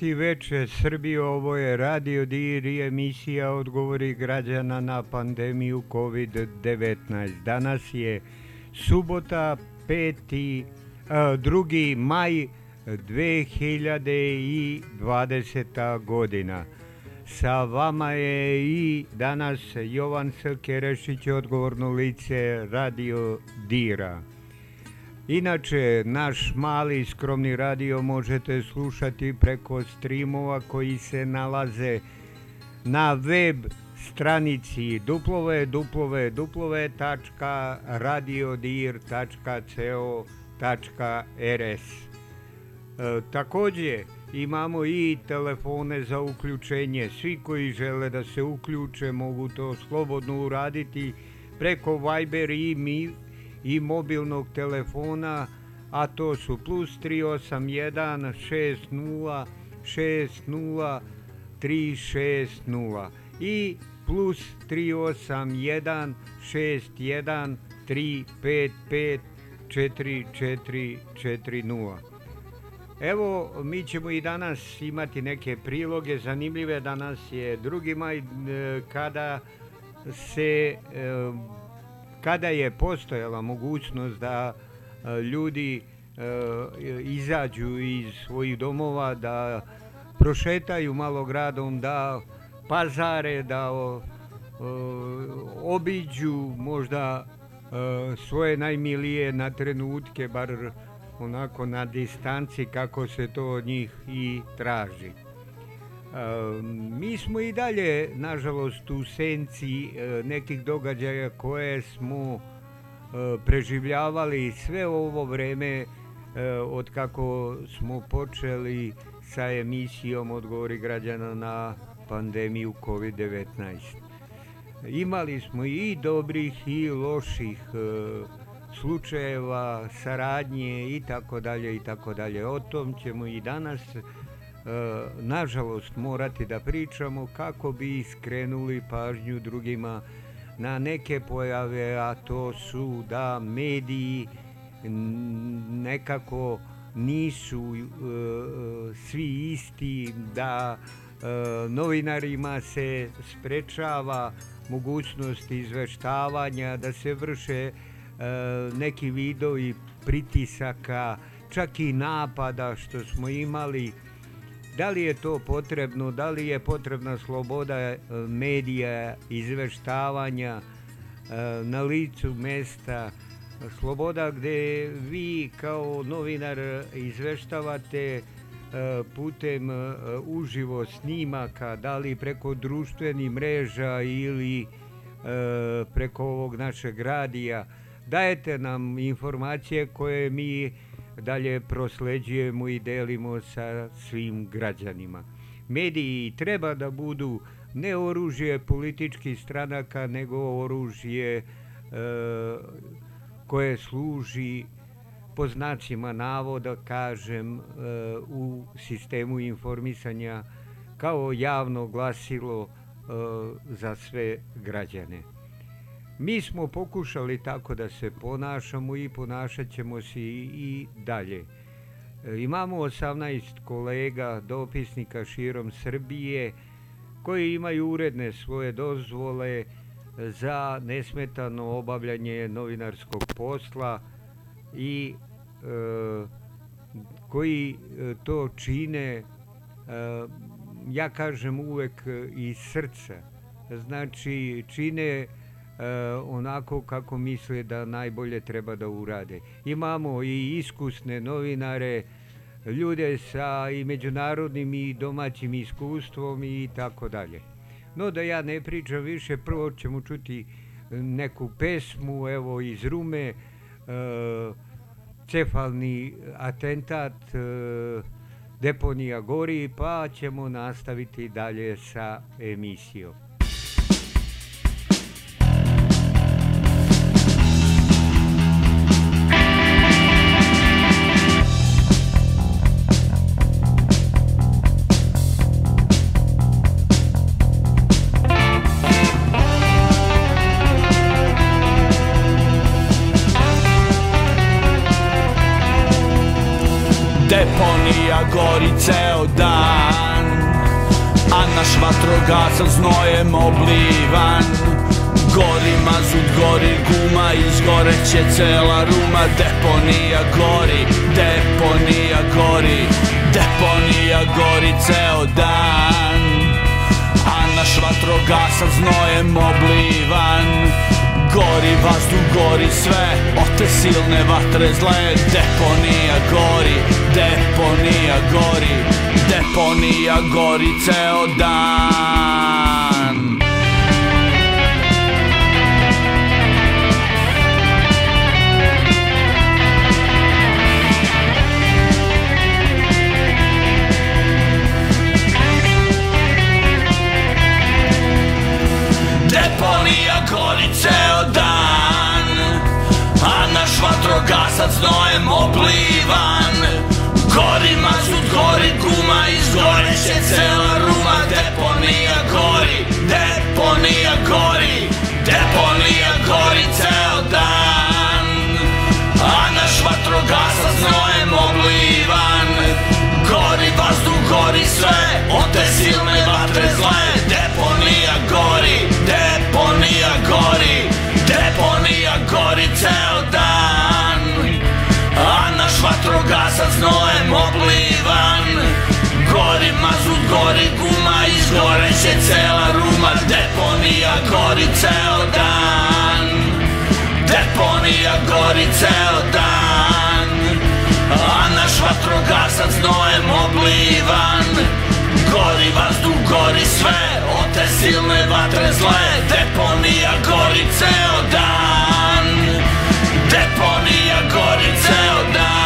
Dobro ti veče Srbijo, ovo je Radio Dir i emisija Odgovori građana na pandemiju COVID-19. Danas je subota 5. 2. maj 2020. godina. Sa vama je i danas Jovan Kerešić, odgovorno lice Radio Dira. Inače, naš mali skromni radio možete slušati preko streamova koji se nalaze na web stranici www.radiodir.co.rs. E, takođe, imamo i telefone za uključenje. Svi koji žele da se uključe mogu to slobodno uraditi preko Viber i mi i mobilnog telefona, a to su plus 381 60 60 360 i plus 381 61 355 4440. Evo, mi ćemo i danas imati neke priloge zanimljive. Danas je 2. maj e, kada se e, kada je postojala mogućnost da e, ljudi e, izađu iz svojih domova, da prošetaju malo gradom, da pazare, da obiđu možda e, svoje najmilije na trenutke, bar onako na distanci kako se to od njih i traži. Mi smo i dalje, nažalost, u senci e, nekih događaja koje smo e, preživljavali sve ovo vreme e, od kako smo počeli sa emisijom Odgovori građana na pandemiju COVID-19. Imali smo i dobrih i loših slučajeva, saradnje i tako dalje i tako dalje. O tom ćemo i danas nažalost morati da pričamo kako bi skrenuli pažnju drugima na neke pojave, a to su da mediji nekako nisu e, svi isti, da e, novinarima se sprečava mogućnost izveštavanja, da se vrše neki vidovi pritisaka, čak i napada što smo imali Da li je to potrebno, da li je potrebna sloboda e, medija, izveštavanja e, na licu mesta, sloboda gde vi kao novinar izveštavate e, putem uživo snimaka, da li preko društvenih mreža ili preko ovog našeg radija, dajete nam informacije koje mi dalje prosleđujemo i delimo sa svim građanima. Mediji treba da budu ne oružje političkih stranaka, nego oružje e, koje služi po znacima navoda, kažem, e, u sistemu informisanja kao javno glasilo e, za sve građane. Mi smo pokušali tako da se ponašamo i ponašat ćemo se i dalje. E, imamo 18 kolega, dopisnika širom Srbije, koji imaju uredne svoje dozvole za nesmetano obavljanje novinarskog posla i e, koji e, to čine, e, ja kažem uvek iz srca. Znači, čine onako kako misle da najbolje treba da urade. Imamo i iskusne novinare, ljude sa i međunarodnim i domaćim iskustvom i tako dalje. No da ja ne pričam više, prvo ćemo čuti neku pesmu, evo iz Rume, e, cefalni atentat, e, deponija gori, pa ćemo nastaviti dalje sa emisijom. Oblivan. Gori mazut, gori guma, izgoreće cela ruma. Deponija gori, deponija gori Deponija gori ceo dan. A naš vatrogasac znojem oblivan. Gori vazduh, gori sve Od te silne vatre zle. Deponija gori, deponija gori Deponija gori ceo dan ceo dan A naš vatrogasac znojem oblivan Gori mazut, gori guma, izgoreće cela ruma Deponija gori, deponija gori Deponija gori ceo dan. A naš vatrogasac znojem oblivan Gori vazduh, gori sve Od te silne vatre zle Deponija gori, deponija gori Deponija gori ceo dan. A naš vatrogasac znojem oblivan Gori mazut, gori guma Izgoreće cela ruma. Deponija gori ceo dan Deponija gori ceo dan. A naš vatrogasac znojem oblivan Gori vazduh, gori sve Od te silne vatre zle. Deponija gori ceo dan. Deponija gori ceo dan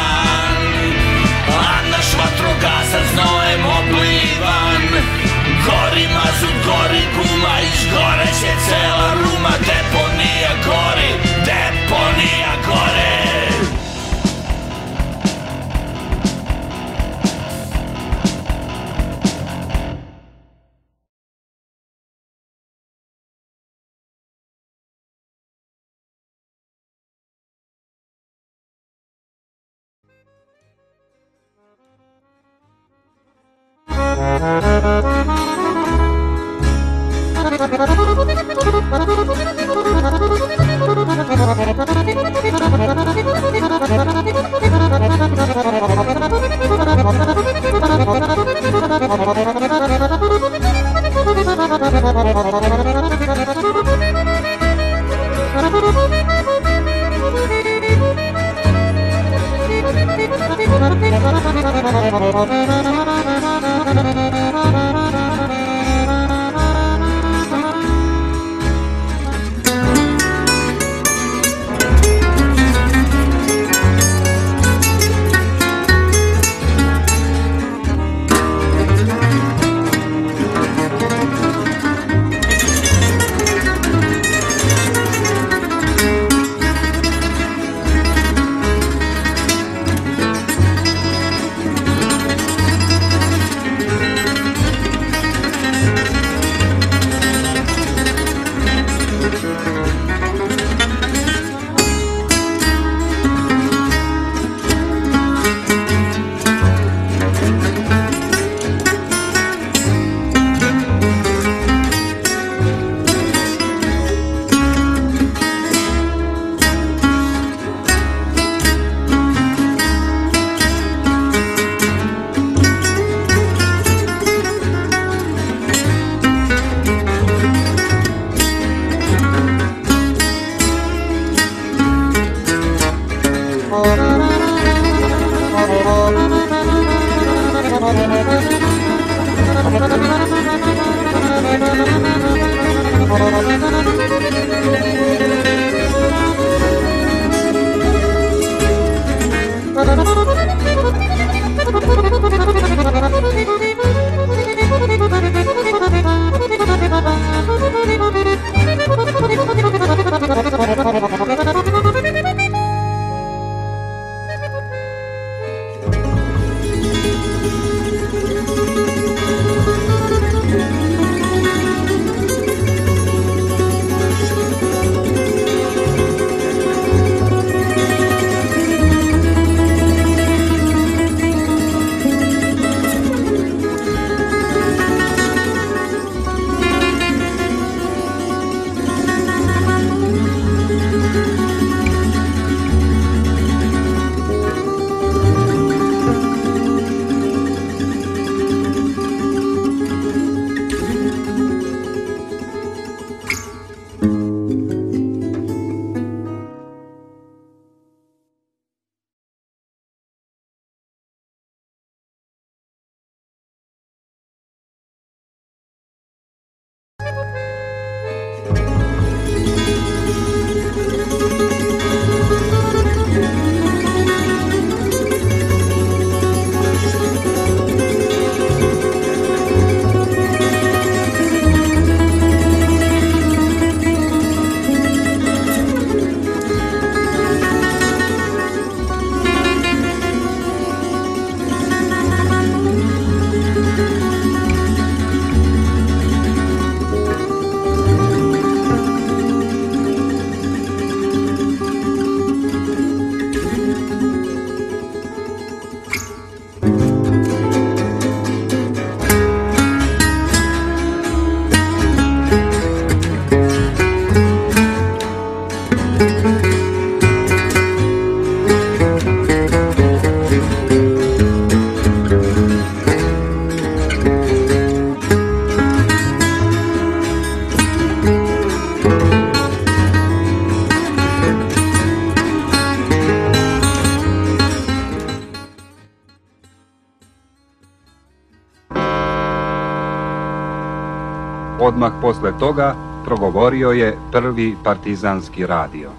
Odmah posle toga progovorio je prvi partizanski radio.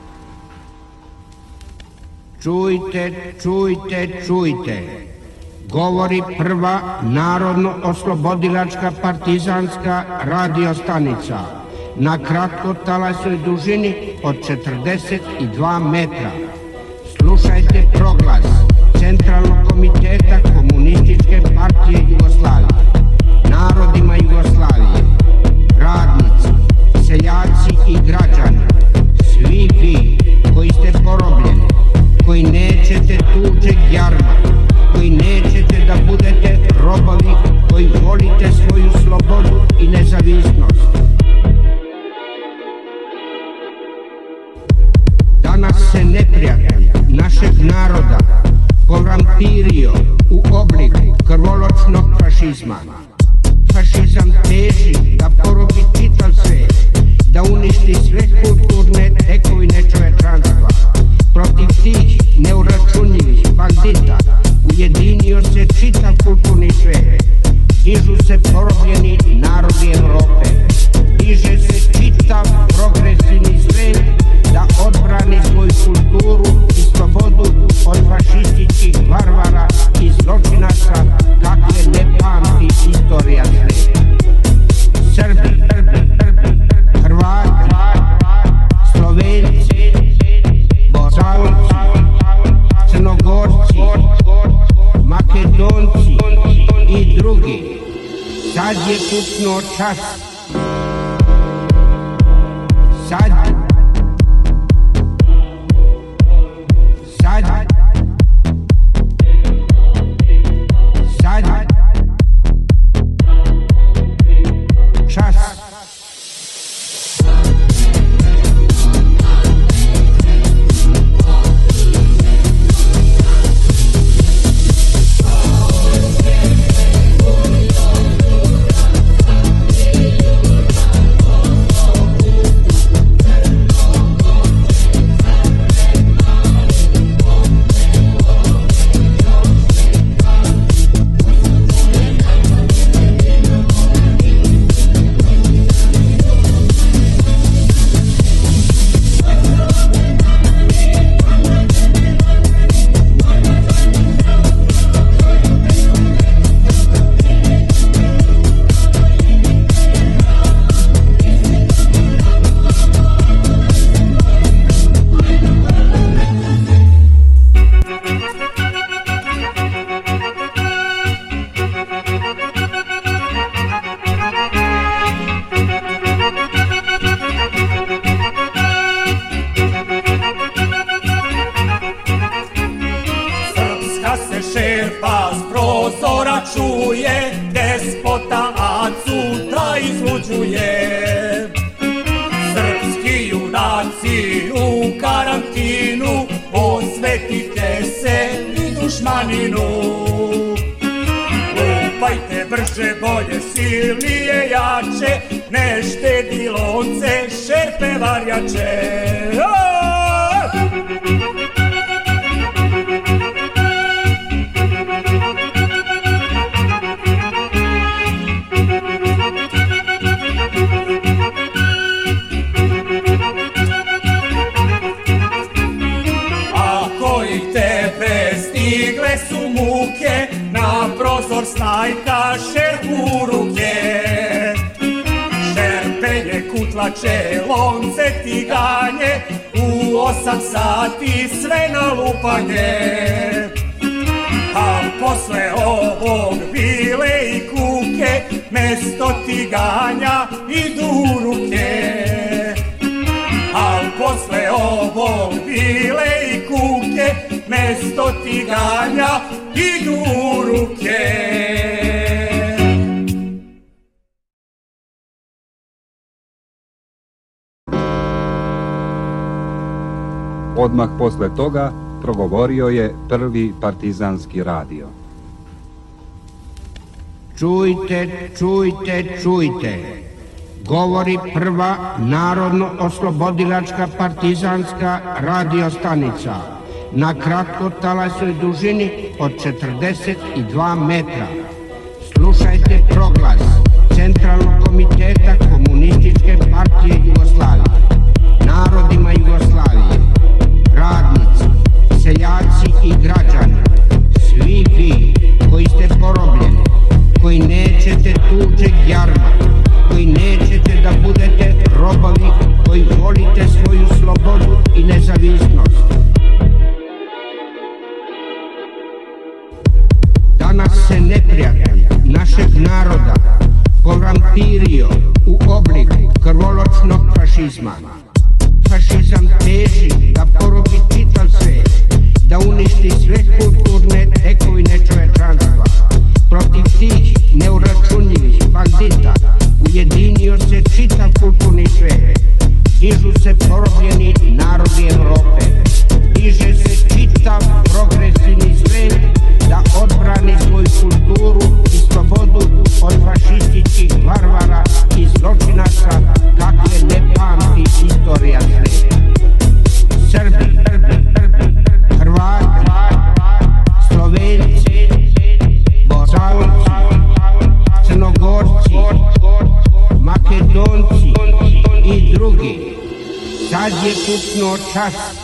Čujte, čujte, čujte. Govori prva narodno-oslobodilačka partizanska radiostanica na kratkotalasnoj dužini od 42 metra. Slušajte proglas Centralnog komiteta Komunističke partije Jugoslavije, seljaci i građani, svi vi koji ste porobljeni, koji nećete tuđeg jarma, koji nećete da budete robovi, koji volite svoju slobodu i nezavisnost. Danas se neprijatelj našeg naroda povampirio u obliku krvoločnog fašizma. Fašizam teži da porobi čitav svet, da uništi sve kulturne tekovine čovečanstva. Protiv tih neuračunjivih bandita ujedinio se čitav kulturni svet. Dižu se porobljeni narodi Evrope. Diže se čitav progresivni svet da odbrani svoju kulturu i slobodu od fašističkih varvara i zločinaca kakve ne pamti istorija. Sad je kucnuo čas. Sad progovorio je prvi partizanski radio. Čujte, čujte, čujte. Govori prva narodno-oslobodilačka partizanska radiostanica na kratkotalasnoj dužini od 42 metra. Krvoločnog kucnuo čas.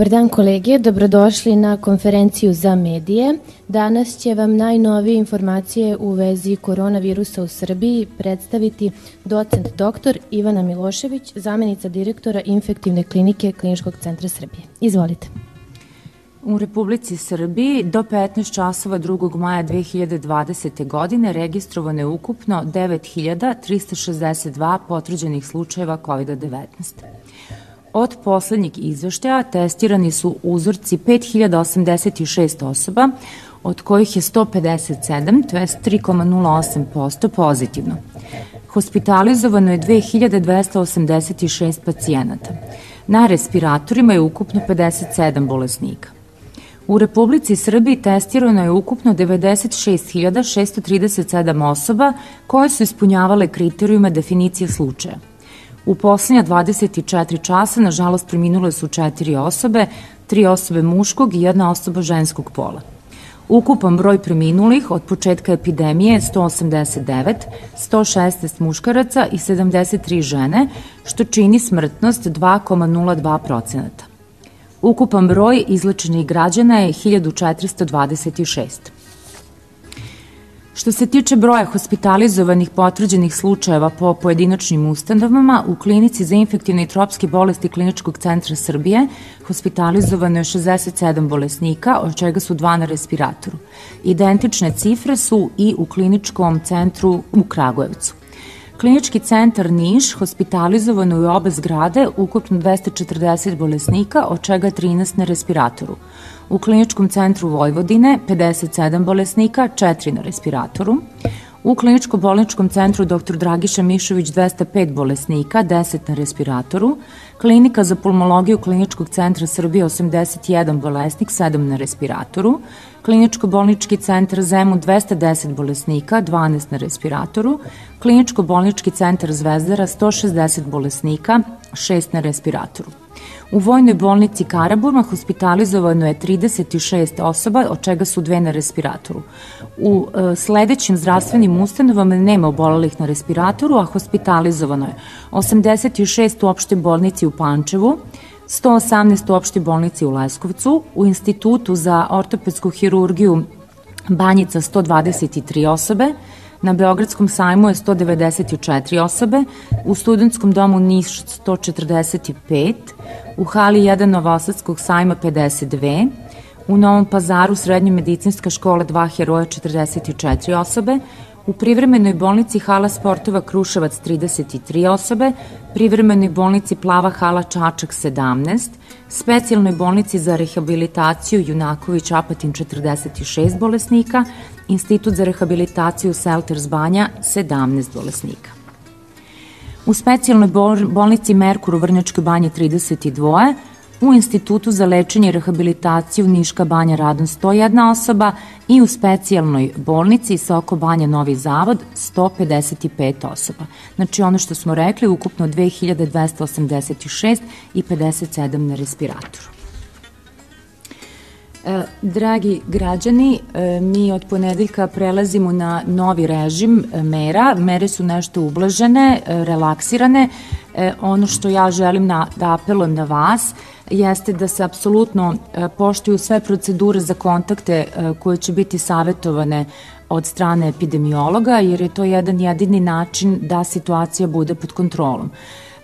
Dobar dan kolege, dobrodošli na konferenciju za medije. Danas će vam najnovije informacije u vezi koronavirusa u Srbiji predstaviti docent dr. Ivana Milošević, zamenica direktora infektivne klinike Kliničkog centra Srbije. Izvolite. U Republici Srbiji do 15 časova 2. maja 2020. godine registrovano je ukupno 9362 potvrđenih slučajeva COVID-19. Od poslednjeg izveštaja testirani su uzorci 5086 osoba, od kojih je 157, to je 3,08% pozitivno. Hospitalizovano je 2286 pacijenata. Na respiratorima je ukupno 57 bolesnika. U Republici Srbiji testirano je ukupno 96.637 osoba koje su ispunjavale kriterijume definicije slučaja. U poslednja 24 časa, nažalost, preminule su četiri osobe, tri osobe muškog i jedna osoba ženskog pola. Ukupan broj preminulih od početka epidemije je 189, 116 muškaraca i 73 žene, što čini smrtnost 2,02%. Ukupan broj izlečenih građana je 1426. Što se tiče broja hospitalizovanih potvrđenih slučajeva po pojedinačnim ustanovama, u klinici za infektivne i tropske bolesti Kliničkog centra Srbije hospitalizovano je 67 bolesnika, od čega su dva na respiratoru. Identične cifre su i u kliničkom centru u Kragujevcu. Klinički centar Niš hospitalizovano je u obe zgrade ukupno 240 bolesnika, od čega 13 na respiratoru. U kliničkom centru Vojvodine 57 bolesnika, 4 na respiratoru. U kliničko-bolničkom centru dr. Dragiša Mišović 205 bolesnika, 10 na respiratoru. Klinika za pulmologiju Kliničkog centra Srbije 81 bolesnik, 7 na respiratoru. Kliničko-bolnički centar Zemun 210 bolesnika, 12 na respiratoru. Kliničko-bolnički centar Zvezdara 160 bolesnika, 6 na respiratoru. U vojnoj bolnici Karaburma hospitalizovano je 36 osoba, od čega su dve na respiratoru. U e, sledećim zdravstvenim ustanovama nema obolelih na respiratoru, a hospitalizovano je 86 u opšte bolnici u Pančevu, 118 u opštoj bolnici u Leskovcu, u Institutu za ortopedsku hirurgiju Banjica 123 osobe, na Beogradskom sajmu je 194 osobe, u studentskom domu Niš 145, u hali 1 Novosadskog sajma 52, u Novom pazaru Srednja medicinska škola 2 heroja 44 osobe, U privremenoj bolnici Hala sportova Kruševac 33 osobe, privremenoj bolnici Plava hala Čačak 17, specijalnoj bolnici za rehabilitaciju Junaković Apatin 46 bolesnika, Institut za rehabilitaciju Selters Banja 17 bolesnika. U specijalnoj bolnici Merkur u Vrnjačkoj banji 32, u Institutu za lečenje i rehabilitaciju Niška banja Radon 101 osoba i u specijalnoj bolnici Soko banja Novi Zavod 155 osoba. Znači ono što smo rekli, ukupno 2286 i 57 na respiratoru. E, dragi građani, e, mi od ponedeljka prelazimo na novi režim e, mera. Mere su nešto ublažene, relaksirane. Ono što ja želim na, da apelujem na vas jeste da se apsolutno poštuju sve procedure za kontakte koje će biti savetovane od strane epidemiologa, jer je to jedan jedini način da situacija bude pod kontrolom.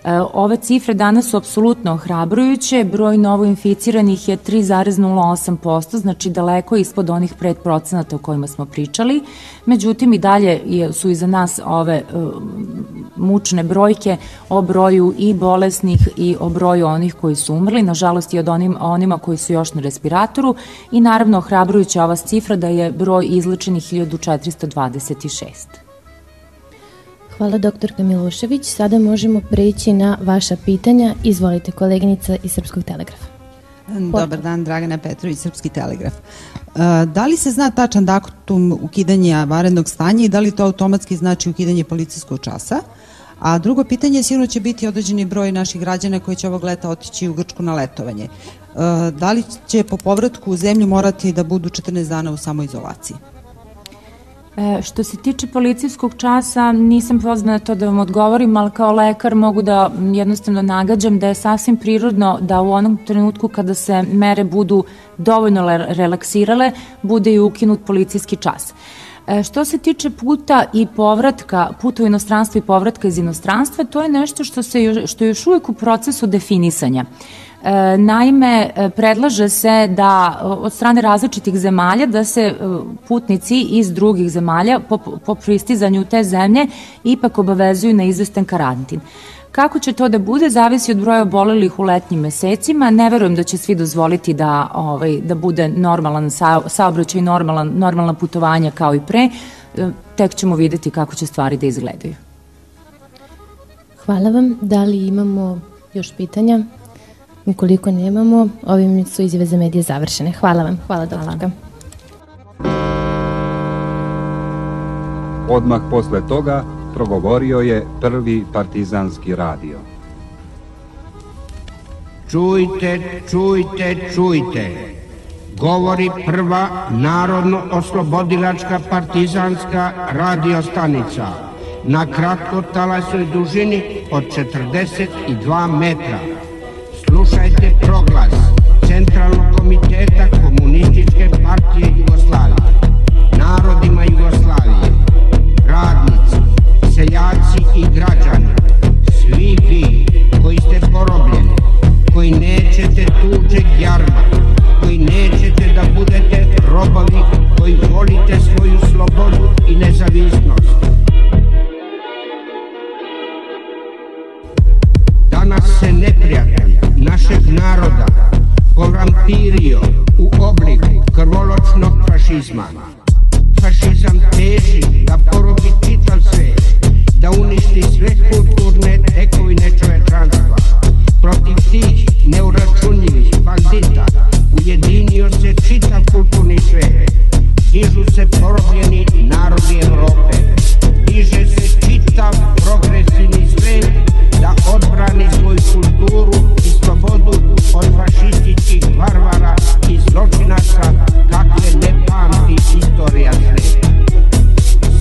E, ove cifre danas su apsolutno ohrabrujuće, broj novoinficiranih je 3,08%, znači daleko ispod onih predprocenata o kojima smo pričali, međutim i dalje su iza nas ove uh, mučne brojke o broju i bolesnih i o broju onih koji su umrli, nažalost i od onim, onima koji su još na respiratoru. I naravno ohrabrujuća ova cifra da je broj izlečenih 1426. Hvala doktorka Milošević. Sada možemo preći na vaša pitanja. Izvolite koleginica iz Srpskog telegrafa. Dobar dan, Dragana Petrović, Srpski telegraf. E, da li se zna tačan datum ukidanja varednog stanja i da li to automatski znači ukidanje policijskog časa? A drugo pitanje, sigurno će biti određeni broj naših građana koji će ovog leta otići u Grčku na letovanje. E, da li će po povratku u zemlju morati da budu 14 dana u samoizolaciji? E, što se tiče policijskog časa, nisam pozvana to da vam odgovorim, ali kao lekar mogu da jednostavno nagađam da je sasvim prirodno da u onom trenutku kada se mere budu dovoljno relaksirale, bude i ukinut policijski čas. E, što se tiče puta i povratka, puta u inostranstvo i povratka iz inostranstva, to je nešto što, se, što je još uvijek u procesu definisanja. E, naime, e, predlaže se da od strane različitih zemalja da se e, putnici iz drugih zemalja po, po pristizanju te zemlje ipak obavezuju na izvestan karantin. Kako će to da bude, zavisi od broja obolelih u letnjim mesecima. Ne verujem da će svi dozvoliti da, ovaj, da bude normalan sa, saobraćaj, normalan, normalna putovanja kao i pre. Tek ćemo videti kako će stvari da izgledaju. Hvala vam. Da li imamo još pitanja? Ukoliko nemamo, ovim su izjave za medije završene. Hvala vam. Hvala, doktorka. Odmah posle toga progovorio je prvi partizanski radio. Čujte, čujte, čujte. Govori prva narodno-oslobodilačka partizanska radiostanica na kratko talasoj dužini od 42 metra Slušajte proglas Centralnog komiteta Komunističke partije Jugoslavije, narodima Jugoslavije, radnici, seljaci i građani, svi vi koji ste porobljeni, koji nećete tuđeg jarma, koji nećete da budete robovi, koji volite svoju slobodu i nezavisnost. Našeg naroda povampirio u obliku krvoločnog fašizma. Fašizam teži da porobi čitav svet, da uništi sve kulturne tekovine čovečanstva. Protiv tih neuračunljivih bandita ujedinio se čitav kulturni svet dižu se porobljeni narodi Evrope, diže se čitav progresivni svet da odbrani svoju kulturu i slobodu od fašističkih varvara i zločinaca kakve ne pamti istorija sveta.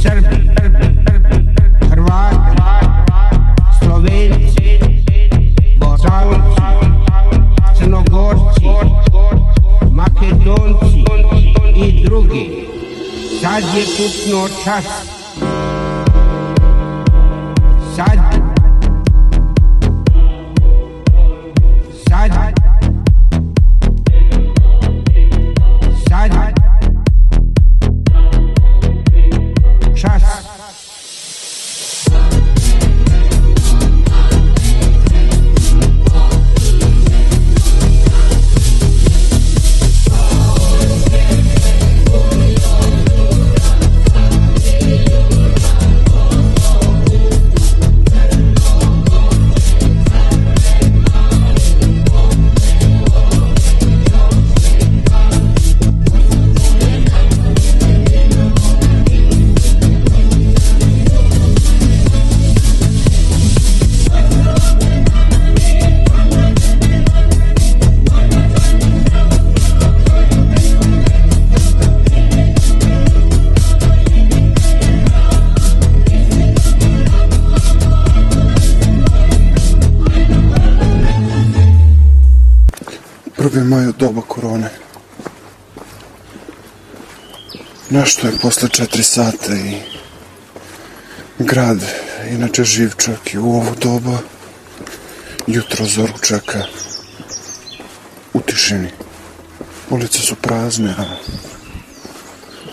Srbi, Srbi, Srbi, Hrvati, Slovenci, Bosavci, Crnogorci, Hajj could not trust. Maj od doba korone. Nešto je posle četiri sata i grad, inače živ čak i u ovo doba, jutro zoru čeka u tišini. Ulice su prazne, a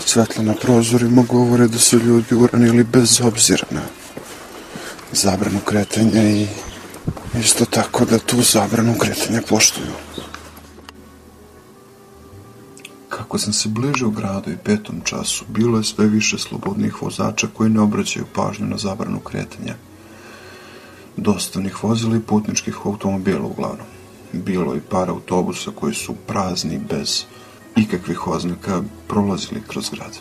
svetla na prozorima govore da su ljudi uranili bez obzira na zabranu kretanja i isto tako da tu zabranu kretanja poštuju. Kako sam se bližio gradu i petom času, bilo je sve više slobodnih vozača koji ne obraćaju pažnju na zabranu kretanja. Dostavnih vozila i putničkih automobila uglavnom. Bilo je par autobusa koji su prazni bez ikakvih oznaka prolazili kroz grad.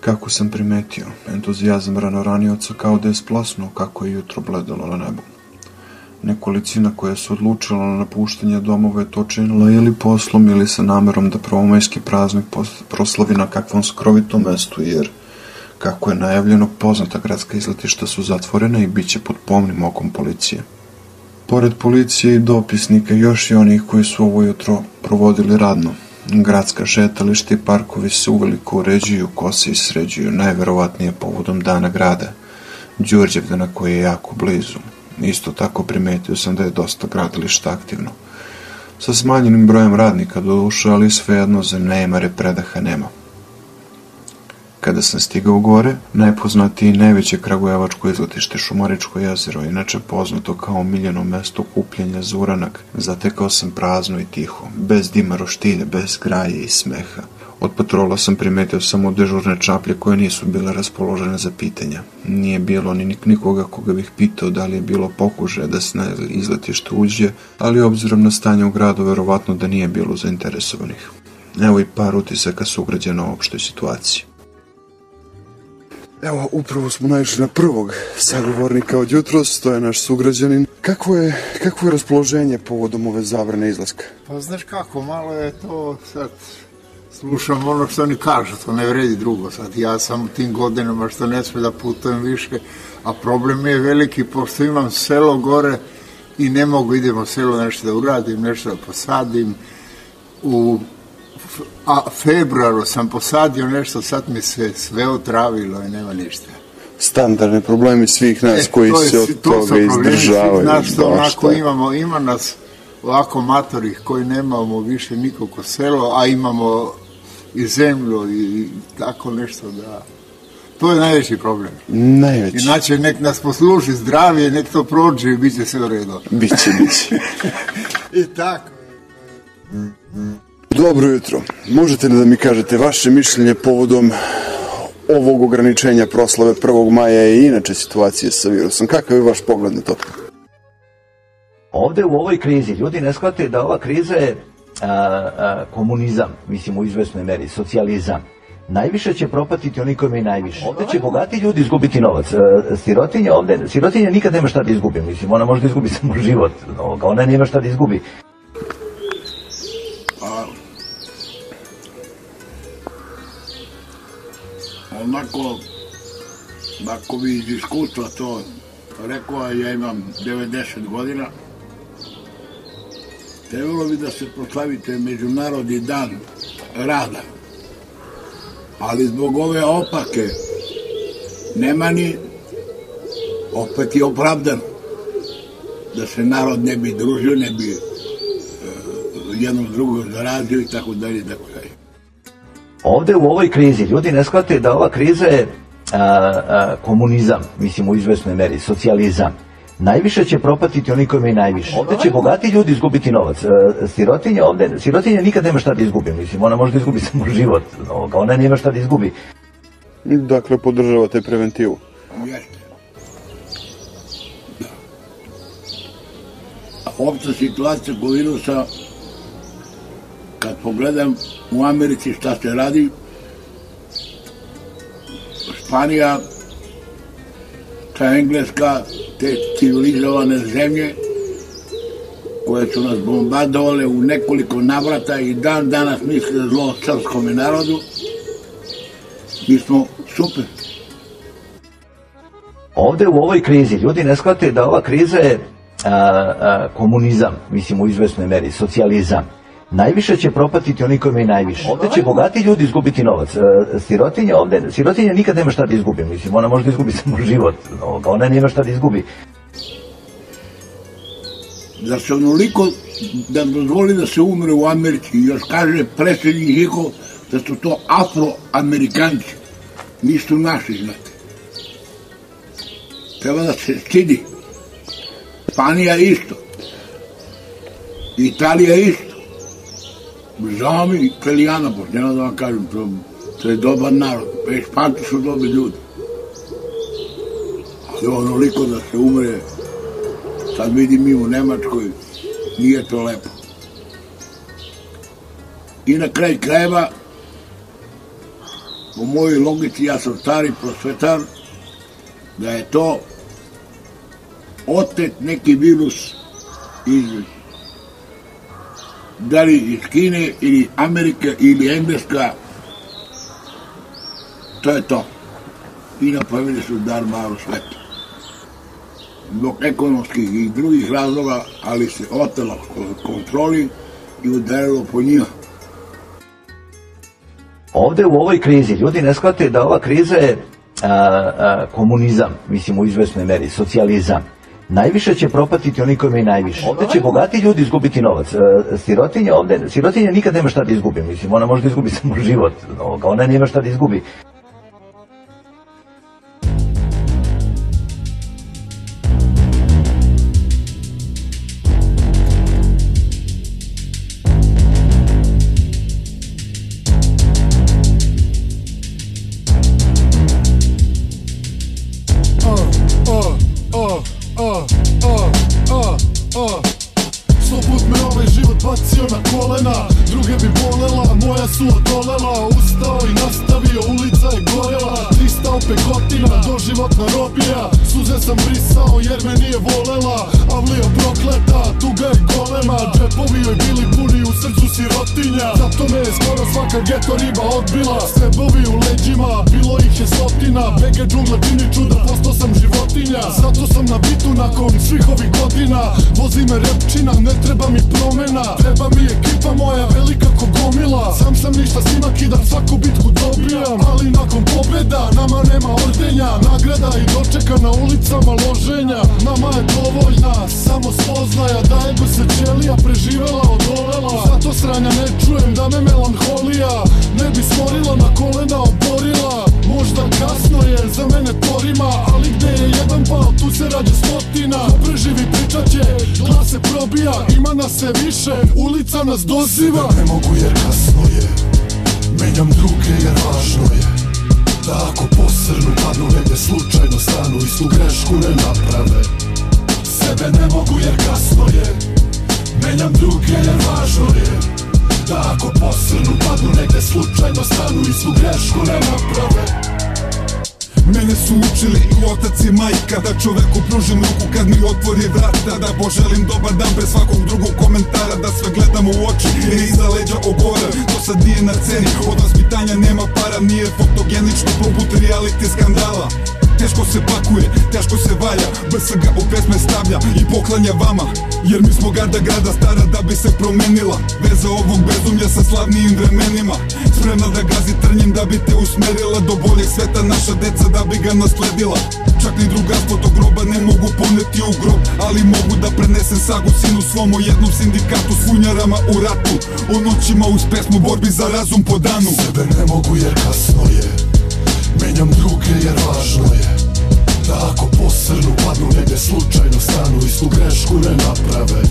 Kako sam primetio, entuzijazam ranoranioca kao da je splasnuo kako je jutro bledalo na nebu. Nekolicina koja se odlučila na napuštanje domova je to činila ili poslom ili sa namerom da prvomajski praznik proslavi na kakvom skrovitom mestu, jer kako je najavljeno, poznata gradska izletišta su zatvorena i bit će pod pomnim okom policije. Pored policije i dopisnika, još i onih koji su ovo jutro provodili radno. Gradska šetališta i parkovi se uveliko uređuju, kose i sređuju, najverovatnije povodom dana grada, Đurđevdana koji je jako blizu. Isto tako primetio sam da je dosta gradilišta aktivno. Sa smanjenim brojem radnika do duše, ali svejedno za nejmare predaha nema. Kada sam stigao gore, najpoznatije i najveće kragujevačko izletište Šumaričko jezero, inače poznato kao omiljeno mesto kupljenja za uranak, zatekao sam prazno i tiho, bez dima roštilja, bez graje i smeha. Od patrola sam primetio samo dežurne čaplje koje nisu bile raspoložene za pitanja. Nije bilo ni nik- nikoga koga bih pitao da li je bilo pokuže da se na izletište uđe, ali obzirom na stanje u gradu, verovatno da nije bilo zainteresovanih. Evo i par utisaka sugrađena o opštoj situaciji. Evo, upravo smo naišli na prvog sagovornika od jutros, to je naš sugrađanin. Kakvo je, kakvo je raspoloženje povodom ove zabrane izlaska? Pa znaš kako, malo je to sad, slušam ono što oni kažu, to ne vredi drugo sad. Ja sam u tim godinama što ne sme da putujem više, a problem je veliki, pošto imam selo gore i ne mogu idem u selo nešto da uradim, nešto da posadim. U a, februaru sam posadio nešto, sad mi se sve otravilo i nema ništa. Standardni problemi svih nas koji E, to je- se od to toga problemi svih izdržavaju. Nas što onako imamo, ima nas ovako matorih koji nemamo više nikako selo, a imamo i zemlju i, i tako nešto da... To je najveći problem. Najveći. Inače, nek nas posluži zdravije, nek to prođe i bit će sve u redu. Biće, biće. I tako. Dobro jutro. Možete li da mi kažete vaše mišljenje povodom ovog ograničenja proslave 1. maja i inače situacije sa virusom? Kakav je vaš pogled na to? Ovde u ovoj krizi ljudi ne shvate da ova kriza je komunizam, mislim u izvesnoj meri, socijalizam. Najviše će propatiti oni koji imaju najviše. Ovde će bogati ljudi izgubiti novac. E, Sirotinja ovde, sirotinja nikad nema šta da izgubi, mislim, ona može da izgubi samo život, ovoga, ona nema šta da izgubi. onako, ako bi iz iskustva to rekao, ja imam 90 godina, trebalo bi da se proslavite Međunarodni dan rada. Ali zbog ove opake nema ni opet je opravdano da se narod ne bi družio, ne bi uh, jednom drugog zarazio i tako dalje tako dalje. Ovde u ovoj krizi ljudi ne shvate da ova kriza je a, a, komunizam, mislim u izvesnoj meri, socijalizam. Najviše će propatiti oni koji imaju najviše. Ovde će bogati ljudi izgubiti novac. E, sirotinja ovde, sirotinja nikad nema šta da izgubi, mislim, ona može da izgubi samo život, ona nema šta da izgubi. Dakle, podržavate preventivu. Jeste. Da. A opća situacija ko virusa, kad pogledam u Americi šta se radi, Španija, ta Engleska, te civilizovane zemlje koje su nas bombardovale u nekoliko navrata i dan danas misle zlo srpskom narodu, mi smo super. Ovde u ovoj krizi ljudi ne shvate da ova kriza je a, a, komunizam, mislim u izvesnoj meri, socijalizam. Najviše će propatiti oni koji imaju najviše. Ovde će bogati ljudi izgubiti novac. E, sirotinja ovde, sirotinja nikad nema šta da izgubi, mislim, ona može da izgubi samo život, ona nema šta da izgubi. Da se onoliko da dozvoli da se umre u Americi i još kaže predsjednik njihov da su to afroamerikanci, nisu naši, znate. Treba da se stidi. Španija isto. Italija isto. Žao mi Italijana, pošteno da vam kažem, to, to je dobar narod. E, Španci su dobri ljudi. Ali onoliko da se umre, sad vidim mi u Nemačkoj, nije to lepo. I na kraj krajeva, po mojoj logici, ja sam stari prosvetar, da je to otet neki virus iz da li iz Kine ili Amerika ili Engleska. To je to. I napravili su dar malu svetu. Zbog ekonomskih i drugih razloga ali se otelo kontroli i udarilo po njima. Ovde u ovoj krizi ljudi ne shvate da ova kriza je a, a, komunizam, mislim u izvesnoj meri, socijalizam. Najviše će propatiti oni koji imaju najviše. Ovde će bogati ljudi izgubiti novac. E, sirotinja ovde, sirotinja nikad nema šta da izgubi, mislim, ona može da izgubi samo život, ona nema šta da izgubi. Vama Jer mi smo garda grada stara da bi se promenila. Veza ovog bezumlja sa slavnijim vremenima. Spremna da gazi trnjem da bi te usmerila Do boljeg sveta. Naša deca da bi ga nasledila. Čak ni drugarstvo tog groba ne mogu poneti u grob Ali mogu da prenesem sagu sinu svom o jednom sindikatu S funjarama u ratu. O noćima uz pesmu borbi za razum po danu Sebe ne mogu jer kasno je Menjam druge jer važno je Da ako posrnu padnu negde slučajno stanu Istu grešku ne naprave.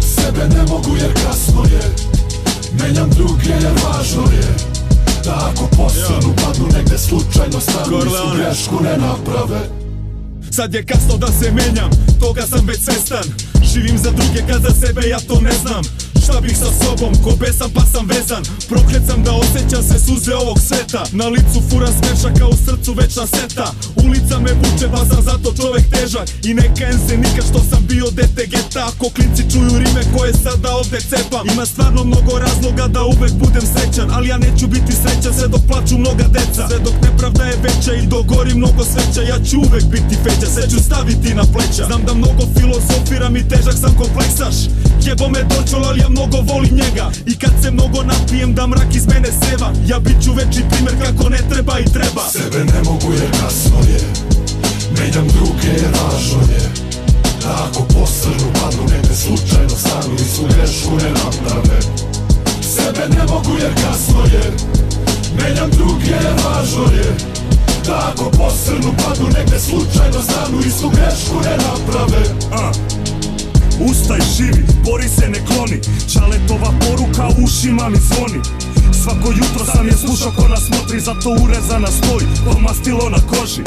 Sebe ne mogu jer kasno je Menjam druge jer važno je. Da ako posrnu padnu negde slučajno stanu Istu grešku ne naprave. Sad je kasno da se menjam, toga sam već svestan. Živim za druge kad za sebe ja to ne znam Šta bih sa sobom, ko besan pa sam vezan. Proklet sam da osjećam se suze ovog sveta. Na licu fura smeša kao u srcu večna seta. Ulica me vuče pa sam zato čovek težak. I ne kajem se nikad što sam bio dete geta. Ako klinci čuju rime koje sada ovde cepam. Ima stvarno mnogo razloga da uvek budem srećan Ali ja neću biti srećan sve dok plaču mnoga deca. Sve dok nepravda je veća i dogori mnogo sveća Ja ću uvek biti feća, sve ću staviti na pleća. Znam da mnogo filozofiram i težak sam kompleksaš. Jebo me dočol, ali ja mnogo volim njega. I kad se mnogo napijem da mrak iz mene seva. Ja bit ću veći primer kako ne treba i treba. Sebe ne mogu jer kasno je Menjam druge jer važno je Da ako posrnu padnu negde slučajno stanu Istu grešku ne naprave Sebe ne mogu jer kasno je Menjam druge jer važno je Da ako posrnu padnu negde slučajno stanu Istu grešku ne naprave A. Ustaj živi, bori se ne kloni. Čaletova poruka ušima mi zvoni. Svako jutro sam je slušao ko nas motri Zato urezana stoji, ko mastilo na koži.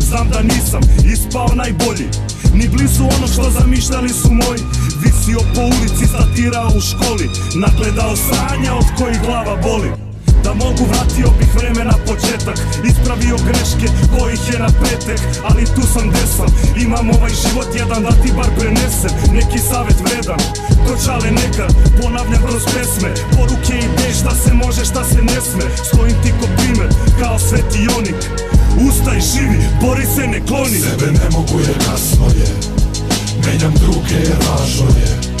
Znam da nisam ispao najbolji Ni blizu onog što zamišljali su moji. Visio po ulici, statirao u školi Nagledao sranja od kojih glava boli Da mogu vratio bih vreme na početak. Ispravio greške kojih je na petek Ali tu sam gde sam. Imam ovaj život jedan da ti bar prenesem Neki savet vredan. Ko čale nekad Ponavljam kroz pesme. Poruke i ideje šta se može šta se ne sme. Stojim ti ko primer Kao sveti Jonik. Ustaj živi Bori se ne kloni. Sebe ne mogu jer kasno je Menjam druge važno je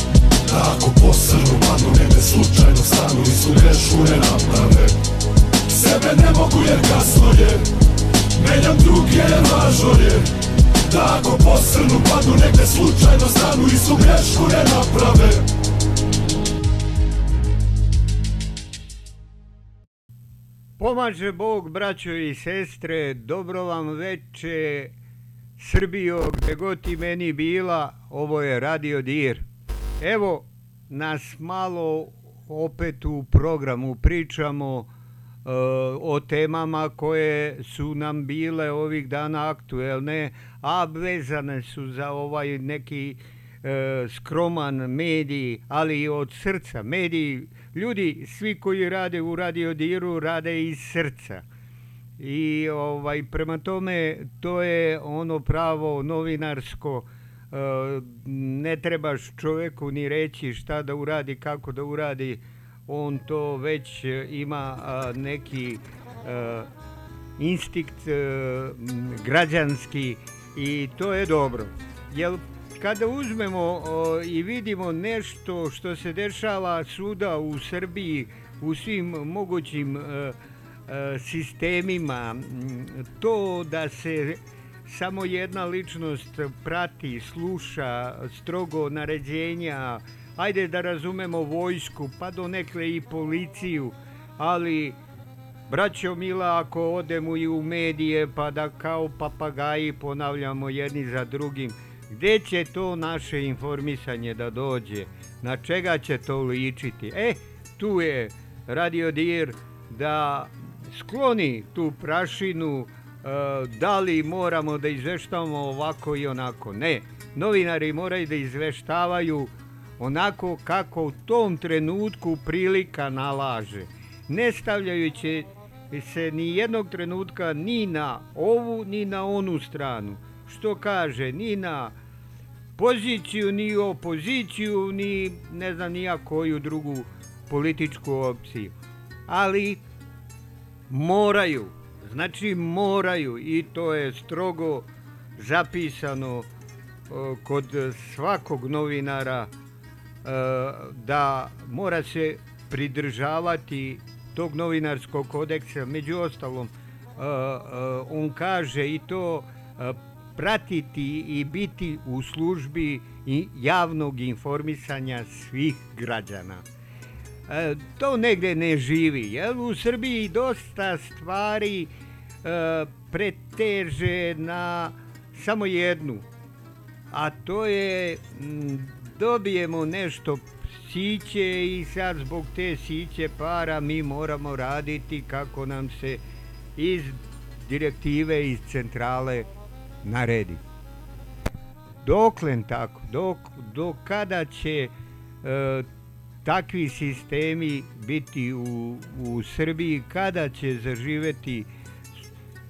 Da ako posrnu padnu negde slučajno stanu Istu grešku ne naprave Sebe ne mogu jer kasno je Menjam druge jer važno je Da ako posrnu padnu negde slučajno stanu Istu grešku ne naprave. Pomaže Bog, braćo i sestre, dobro vam veče, Srbijo, gde god ti meni bila, ovo je Radio Dir. Evo, nas malo opet u programu pričamo uh, o temama koje su nam bile ovih dana aktuelne, a vezane su za ovaj neki uh, skroman medij, ali i od srca. Mediji, ljudi, svi koji rade u Radio Diru, rade iz srca. I ovaj prema tome to je ono pravo novinarsko ne trebaš čovjeku ni reći šta da uradi, kako da uradi, on to već e, ima a, neki instinkt građanski i to je dobro. Jel kada uzmemo i vidimo nešto što se dešava svuda u Srbiji u svim mogućim sistemima, m, to da se samo jedna ličnost prati, sluša strogo naređenja, ajde da razumemo vojsku, pa do nekle i policiju, ali braćo mila ako odemo i u medije pa da kao papagaji ponavljamo jedni za drugim, gde će to naše informisanje da dođe, na čega će to ličiti? E, tu je Radio Dir da skloni tu prašinu, da li moramo da izveštavamo ovako i onako. Ne, novinari moraju da izveštavaju onako kako u tom trenutku prilika nalaže, ne stavljajući se ni jednog trenutka ni na ovu ni na onu stranu. Što kaže, ni na poziciju, ni opoziciju, ni ne znam nija koju drugu političku opciju. Ali moraju Znači moraju i to je strogo zapisano kod svakog novinara da mora se pridržavati tog novinarskog kodeksa. Među ostalom, on kaže i to pratiti i biti u službi javnog informisanja svih građana. E, to negde ne živi, jer u Srbiji dosta stvari e, preteže na samo jednu, a to je dobijemo nešto siće i sad zbog te siće para mi moramo raditi kako nam se iz direktive iz centrale naredi. Doklen tako, dok, do kada će e, takvi sistemi biti u, u Srbiji, kada će zaživeti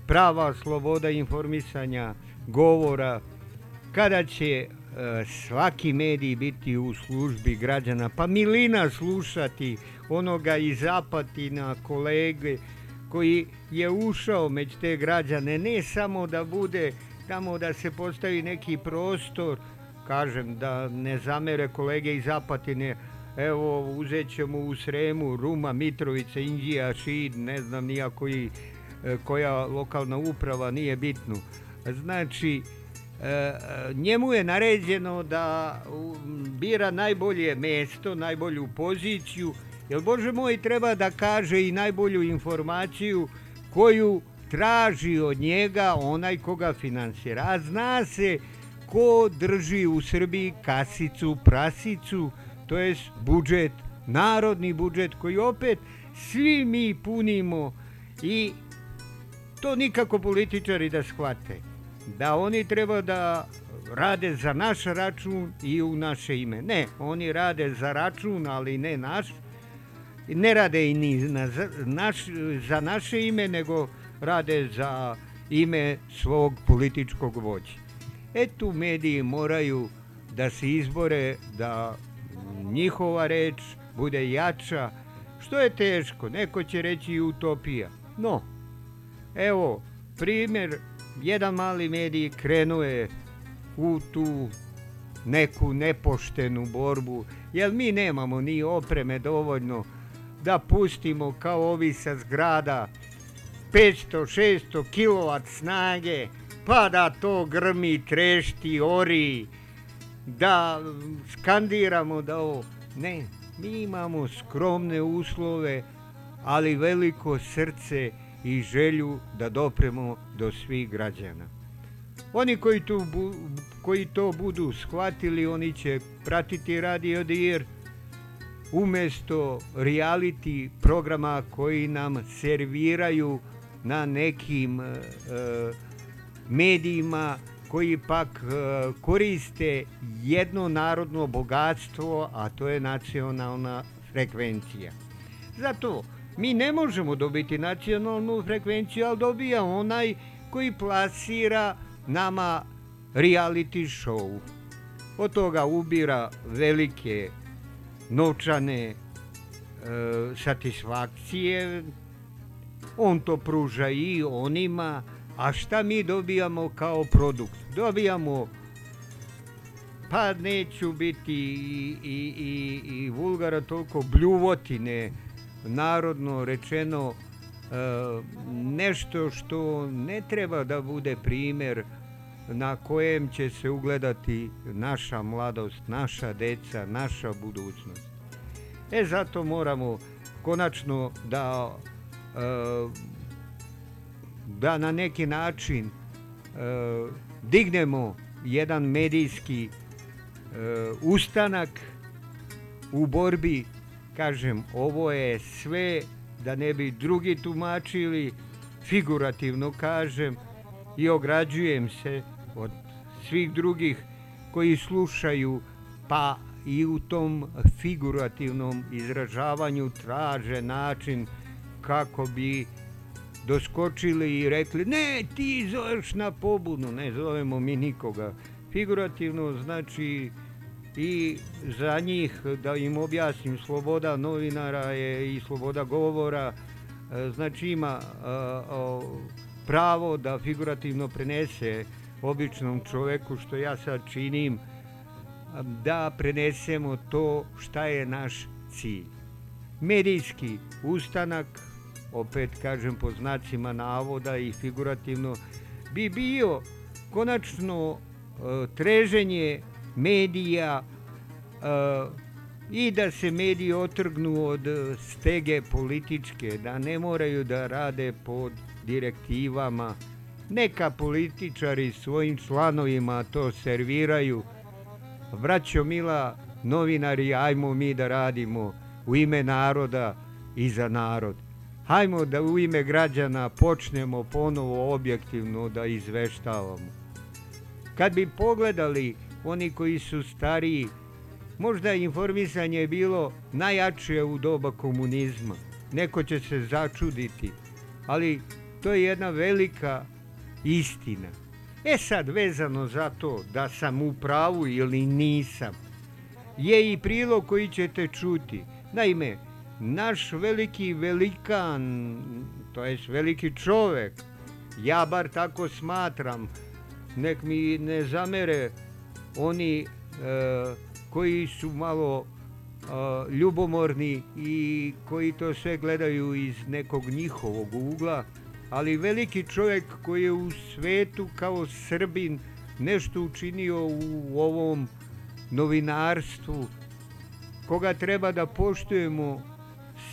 prava sloboda informisanja, govora, kada će e, svaki medij biti u službi građana, pa milina slušati onoga iz Zapatina, kolege, koji je ušao među te građane, ne samo da bude tamo da se postavi neki prostor, kažem da ne zamere kolege iz Zapatine, evo uzet ćemo u Sremu, Ruma, Mitrovica, Indija, Šid, ne znam nija koji, e, koja lokalna uprava, nije bitno. Znači, e, njemu je naređeno da bira najbolje mesto, najbolju poziciju, jer Bože moj treba da kaže i najbolju informaciju koju traži od njega onaj koga finansira. A zna se ko drži u Srbiji kasicu, prasicu, to je budžet, narodni budžet koji opet svi mi punimo i to nikako političari da shvate. Da oni treba da rade za naš račun i u naše ime. Ne, oni rade za račun, ali ne naš. Ne rade i ni na, naš, za naše ime, nego rade za ime svog političkog vođa. E tu mediji moraju da se izbore da njihova reč bude jača, što je teško, neko će reći utopija. No, evo, primjer, jedan mali medij krenuo je u tu neku nepoštenu borbu, jer mi nemamo ni opreme dovoljno da pustimo kao ovi sa zgrada 500-600 kW snage, pa da to grmi, trešti, ori, da skandiramo da ovo... Ne, mi imamo skromne uslove, ali veliko srce i želju da dopremo do svih građana. Oni koji, tu, koji to budu shvatili, oni će pratiti Radio Dir umesto reality programa koji nam serviraju na nekim e, medijima koji pak e, koriste jedno narodno bogatstvo, a to je nacionalna frekvencija. Zato mi ne možemo dobiti nacionalnu frekvenciju, ali dobija onaj koji plasira nama reality show. Od toga ubira velike novčane e, satisfakcije, on to pruža i onima, a šta mi dobijamo kao produkt? Dobijamo pa neću biti i, i, i, i vulgara toliko bljuvotine, narodno rečeno, e, nešto što ne treba da bude primer na kojem će se ugledati naša mladost, naša deca, naša budućnost. E zato moramo konačno da da na neki način dignemo jedan medijski ustanak u borbi, kažem, ovo je sve da ne bi drugi tumačili, figurativno kažem i ograđujem se od svih drugih koji slušaju pa i u tom figurativnom izražavanju traže način kako bi doskočili i rekli ne ti zoveš na pobunu, ne zovemo mi nikoga. Figurativno znači i za njih da im objasnim sloboda novinara je i sloboda govora e, znači ima pravo da figurativno prenese običnom čoveku, što ja sad činim, da prenesemo to šta je naš cilj. Medijski ustanak, opet kažem po znacima navoda i figurativno, bi bio konačno e, treženje medija e, i da se mediji otrgnu od stege političke, da ne moraju da rade pod direktivama. Neka političari svojim članovima to serviraju. Vraćo mila, novinari, ajmo mi da radimo u ime naroda i za narod. Hajmo da u ime građana počnemo ponovo objektivno da izveštavamo. Kad bi pogledali oni koji su stariji, možda informisanje je bilo najjače u doba komunizma. Neko će se začuditi, ali to je jedna velika istina. E sad, vezano za to da sam u pravu ili nisam, je i prilog koji ćete čuti. Naime, naš veliki velikan, to jest veliki čovek, ja bar tako smatram, nek mi ne zamere oni e, koji su malo e, ljubomorni i koji to sve gledaju iz nekog njihovog ugla, ali veliki čovjek koji je u svetu kao Srbin nešto učinio u ovom novinarstvu, koga treba da poštujemo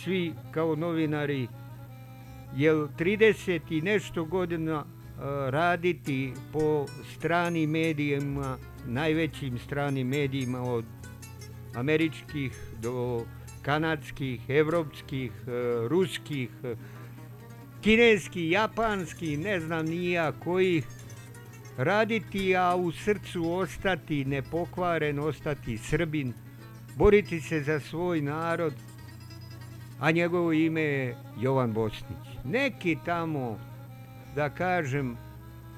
svi kao novinari, jer 30 i nešto godina raditi po stranim medijima, najvećim stranim medijima od američkih do kanadskih, evropskih, ruskih, kineski, japanski, ne znam nija kojih, raditi, a u srcu ostati nepokvaren, ostati Srbin, boriti se za svoj narod, a njegovo ime je Jovan Bosnić. Neki tamo, da kažem,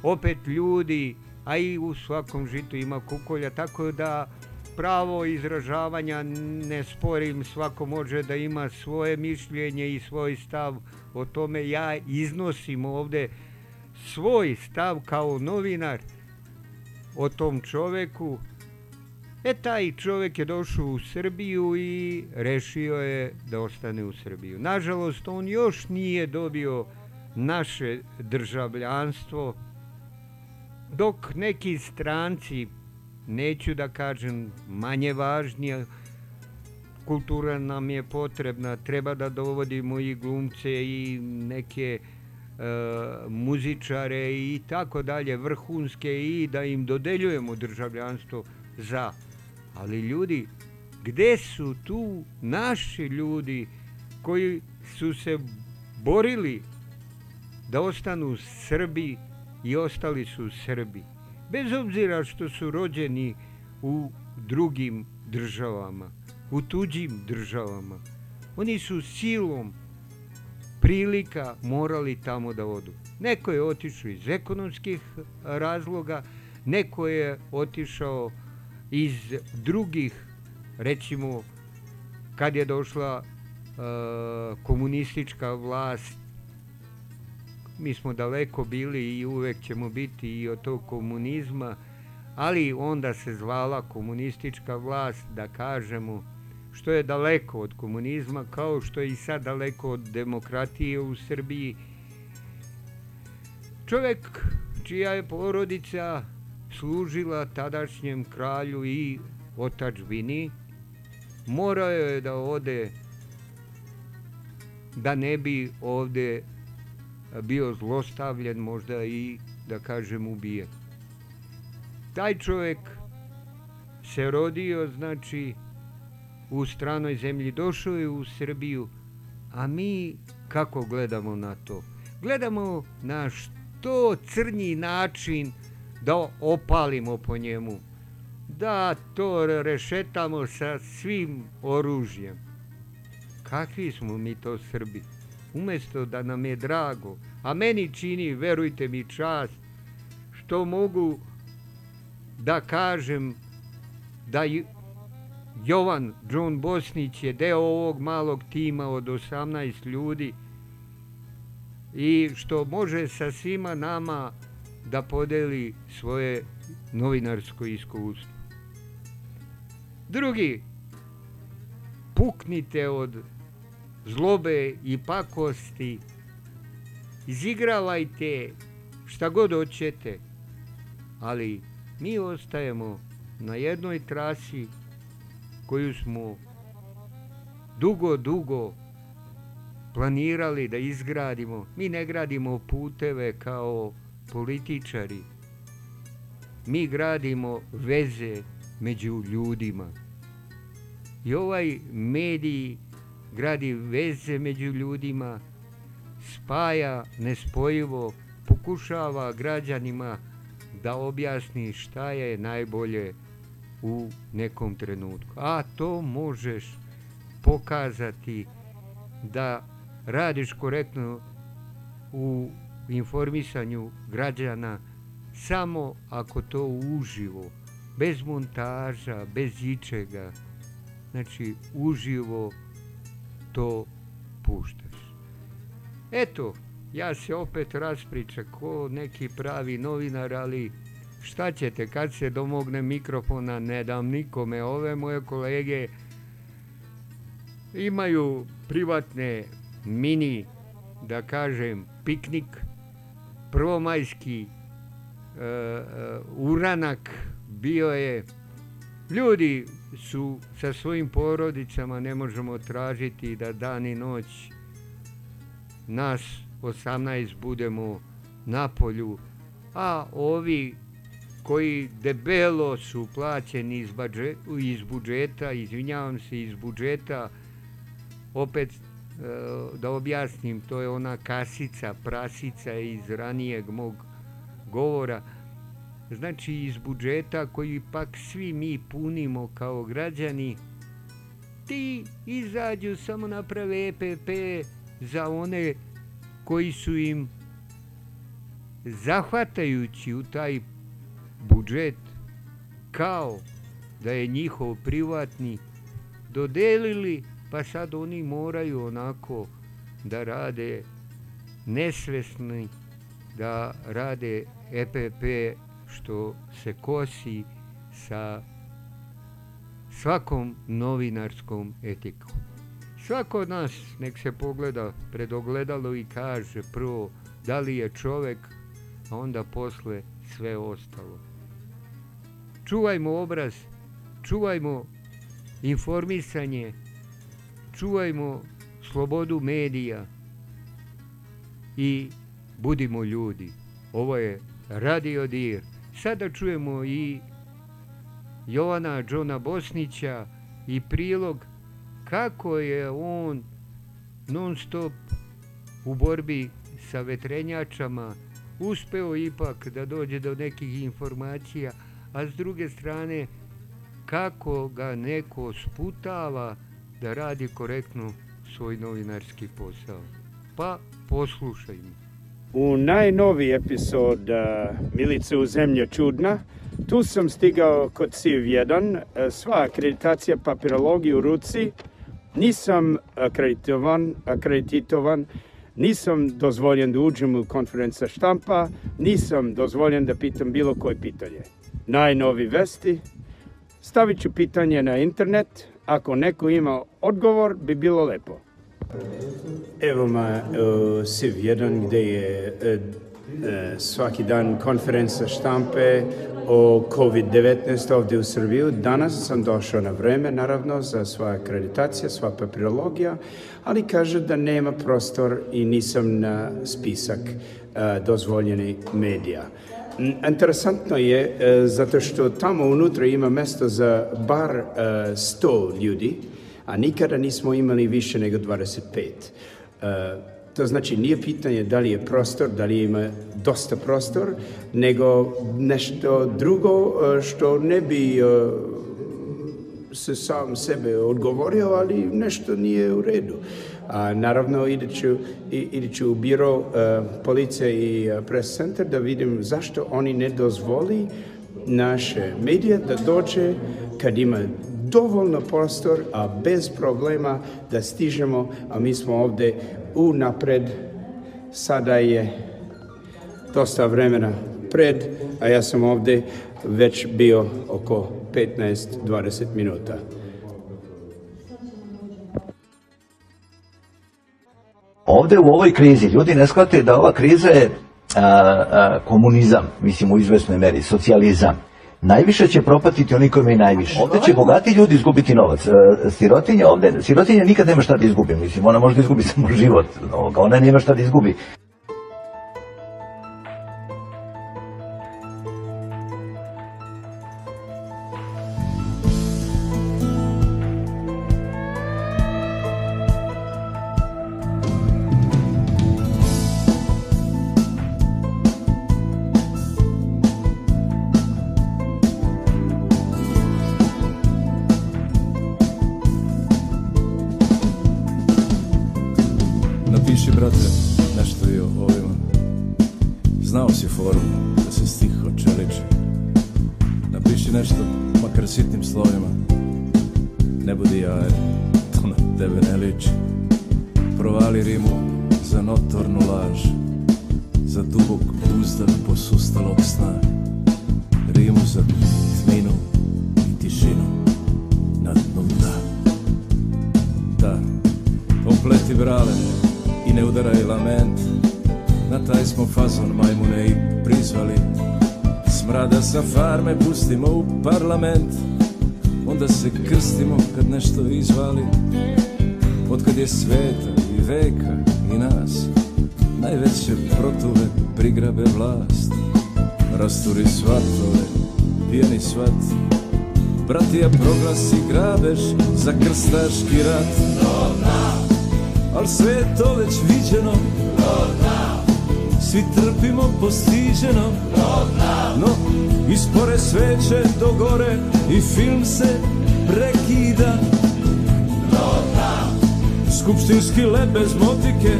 opet ljudi, a i u svakom žitu ima kukolja, tako da pravo izražavanja ne sporim, svako može da ima svoje mišljenje i svoj stav o tome. Ja iznosim ovde svoj stav kao novinar o tom čoveku. E taj čovek je došao u Srbiju i rešio je da ostane u Srbiju. Nažalost, on još nije dobio naše državljanstvo, dok neki stranci neću da kažem manje važnija, kultura nam je potrebna, treba da dovodimo i glumce i neke e, muzičare i tako dalje, vrhunske i da im dodeljujemo državljanstvo za. Ali ljudi, gde su tu naši ljudi koji su se borili da ostanu Srbi i ostali su Srbi? bez obzira što su rođeni u drugim državama, u tuđim državama. Oni su silom prilika morali tamo da odu. Neko je otišao iz ekonomskih razloga, neko je otišao iz drugih, recimo, kad je došla uh, komunistička vlast mi smo daleko bili i uvek ćemo biti i od tog komunizma, ali onda se zvala komunistička vlast, da kažemo, što je daleko od komunizma, kao što je i sad daleko od demokratije u Srbiji. Čovek čija je porodica služila tadašnjem kralju i otačbini, morao je da ode da ne bi ovde bio zlostavljen, možda i, da kažem, ubijen. Taj čovjek se rodio, znači, u stranoj zemlji, došao je u Srbiju, a mi kako gledamo na to? Gledamo na što crnji način da opalimo po njemu, da to rešetamo sa svim oružjem. Kakvi smo mi to Srbi? Umesto da nam je drago, a meni čini, verujte mi, čast, što mogu da kažem da Jovan John Bosnić je deo ovog malog tima od 18 ljudi i što može sa svima nama da podeli svoje novinarsko iskustvo. Drugi, puknite od zlobe i pakosti, izigravajte šta god hoćete, ali mi ostajemo na jednoj trasi koju smo dugo, dugo planirali da izgradimo. Mi ne gradimo puteve kao političari. Mi gradimo veze među ljudima. I ovaj medij gradi veze među ljudima, spaja nespojivo, pokušava građanima da objasni šta je najbolje u nekom trenutku. A to možeš pokazati da radiš korektno u informisanju građana samo ako to uživo, bez montaža, bez ičega, znači uživo to puštaš. Eto, ja se opet raspriča ko neki pravi novinar, ali šta ćete, kad se domogne mikrofona, ne dam nikome. Ove moje kolege imaju privatne mini, da kažem, piknik, prvomajski uh, uh, uranak bio je ljudi su sa svojim porodicama ne možemo tražiti da dan i noć nas 18 budemo na polju a ovi koji debelo su plaćeni iz, budžeta, iz budžeta izvinjavam se iz budžeta opet E, da objasnim, to je ona kasica, prasica iz ranijeg mog govora, znači iz budžeta koji pak svi mi punimo kao građani, ti izađu samo naprave EPP za one koji su im zahvatajući u taj budžet kao da je njihov privatni dodelili pa sad oni moraju onako da rade nesvesni, da rade EPP što se kosi sa svakom novinarskom etikom. Svako od nas nek se pogleda pred ogledalo i kaže prvo da li je čovek, a onda posle sve ostalo. Čuvajmo obraz, čuvajmo informisanje, čuvajmo slobodu medija i budimo ljudi. Ovo je Radio Dir. Sada čujemo i Jovana Džona Bosnića i prilog kako je on non stop u borbi sa vetrenjačama uspeo ipak da dođe do nekih informacija, a s druge strane kako ga neko sputava da radi korektno svoj novinarski posao. Pa poslušajmo. U najnoviji epizod uh, Milice u zemlje čudna, tu sam stigao kod SIV 1, uh, sva akreditacija papirologije u ruci, nisam akreditovan, akreditovan, nisam dozvoljen da uđem u konferenca štampa, nisam dozvoljen da pitam bilo koje pitanje. Najnovi vesti, stavit ću pitanje na internet, Ako neko ima odgovor, bi bilo lepo. Evo ma uh, SIV 1 gde je uh, svaki dan konferenca štampe o COVID-19 ovde u Srbiju. Danas sam došao na vreme, naravno, za sva akreditacija, sva papirologija, ali kaže da nema prostor i nisam na spisak dozvoljenih medija. Interesantno je e, zato što tamo unutra ima mesto za bar 100 e, ljudi, a nikada nismo imali više nego 25. E, to znači nije pitanje da li je prostor, da li ima dosta prostor, nego nešto drugo što ne bi se sam sebe odgovorio, ali nešto nije u redu. A, naravno, ideću, ideću u biro uh, policije i uh, press center da vidim zašto oni ne dozvoli naše medije da dođe kad ima dovoljno prostor, a bez problema da stižemo, a mi smo ovde unapred sada je dosta vremena pred, a ja sam ovde već bio oko 15-20 minuta. Ovde u ovoj krizi ljudi ne shvate da ova kriza je a, a, komunizam, mislim u izvesnoj meri, socijalizam. Najviše će propatiti oni koji imaju najviše. Ovde će bogati ljudi izgubiti novac. E, sirotinja ovde, sirotinja nikad nema šta da izgubi. Mislim, ona može da izgubi samo život. Ona nema šta da izgubi. Bez motike.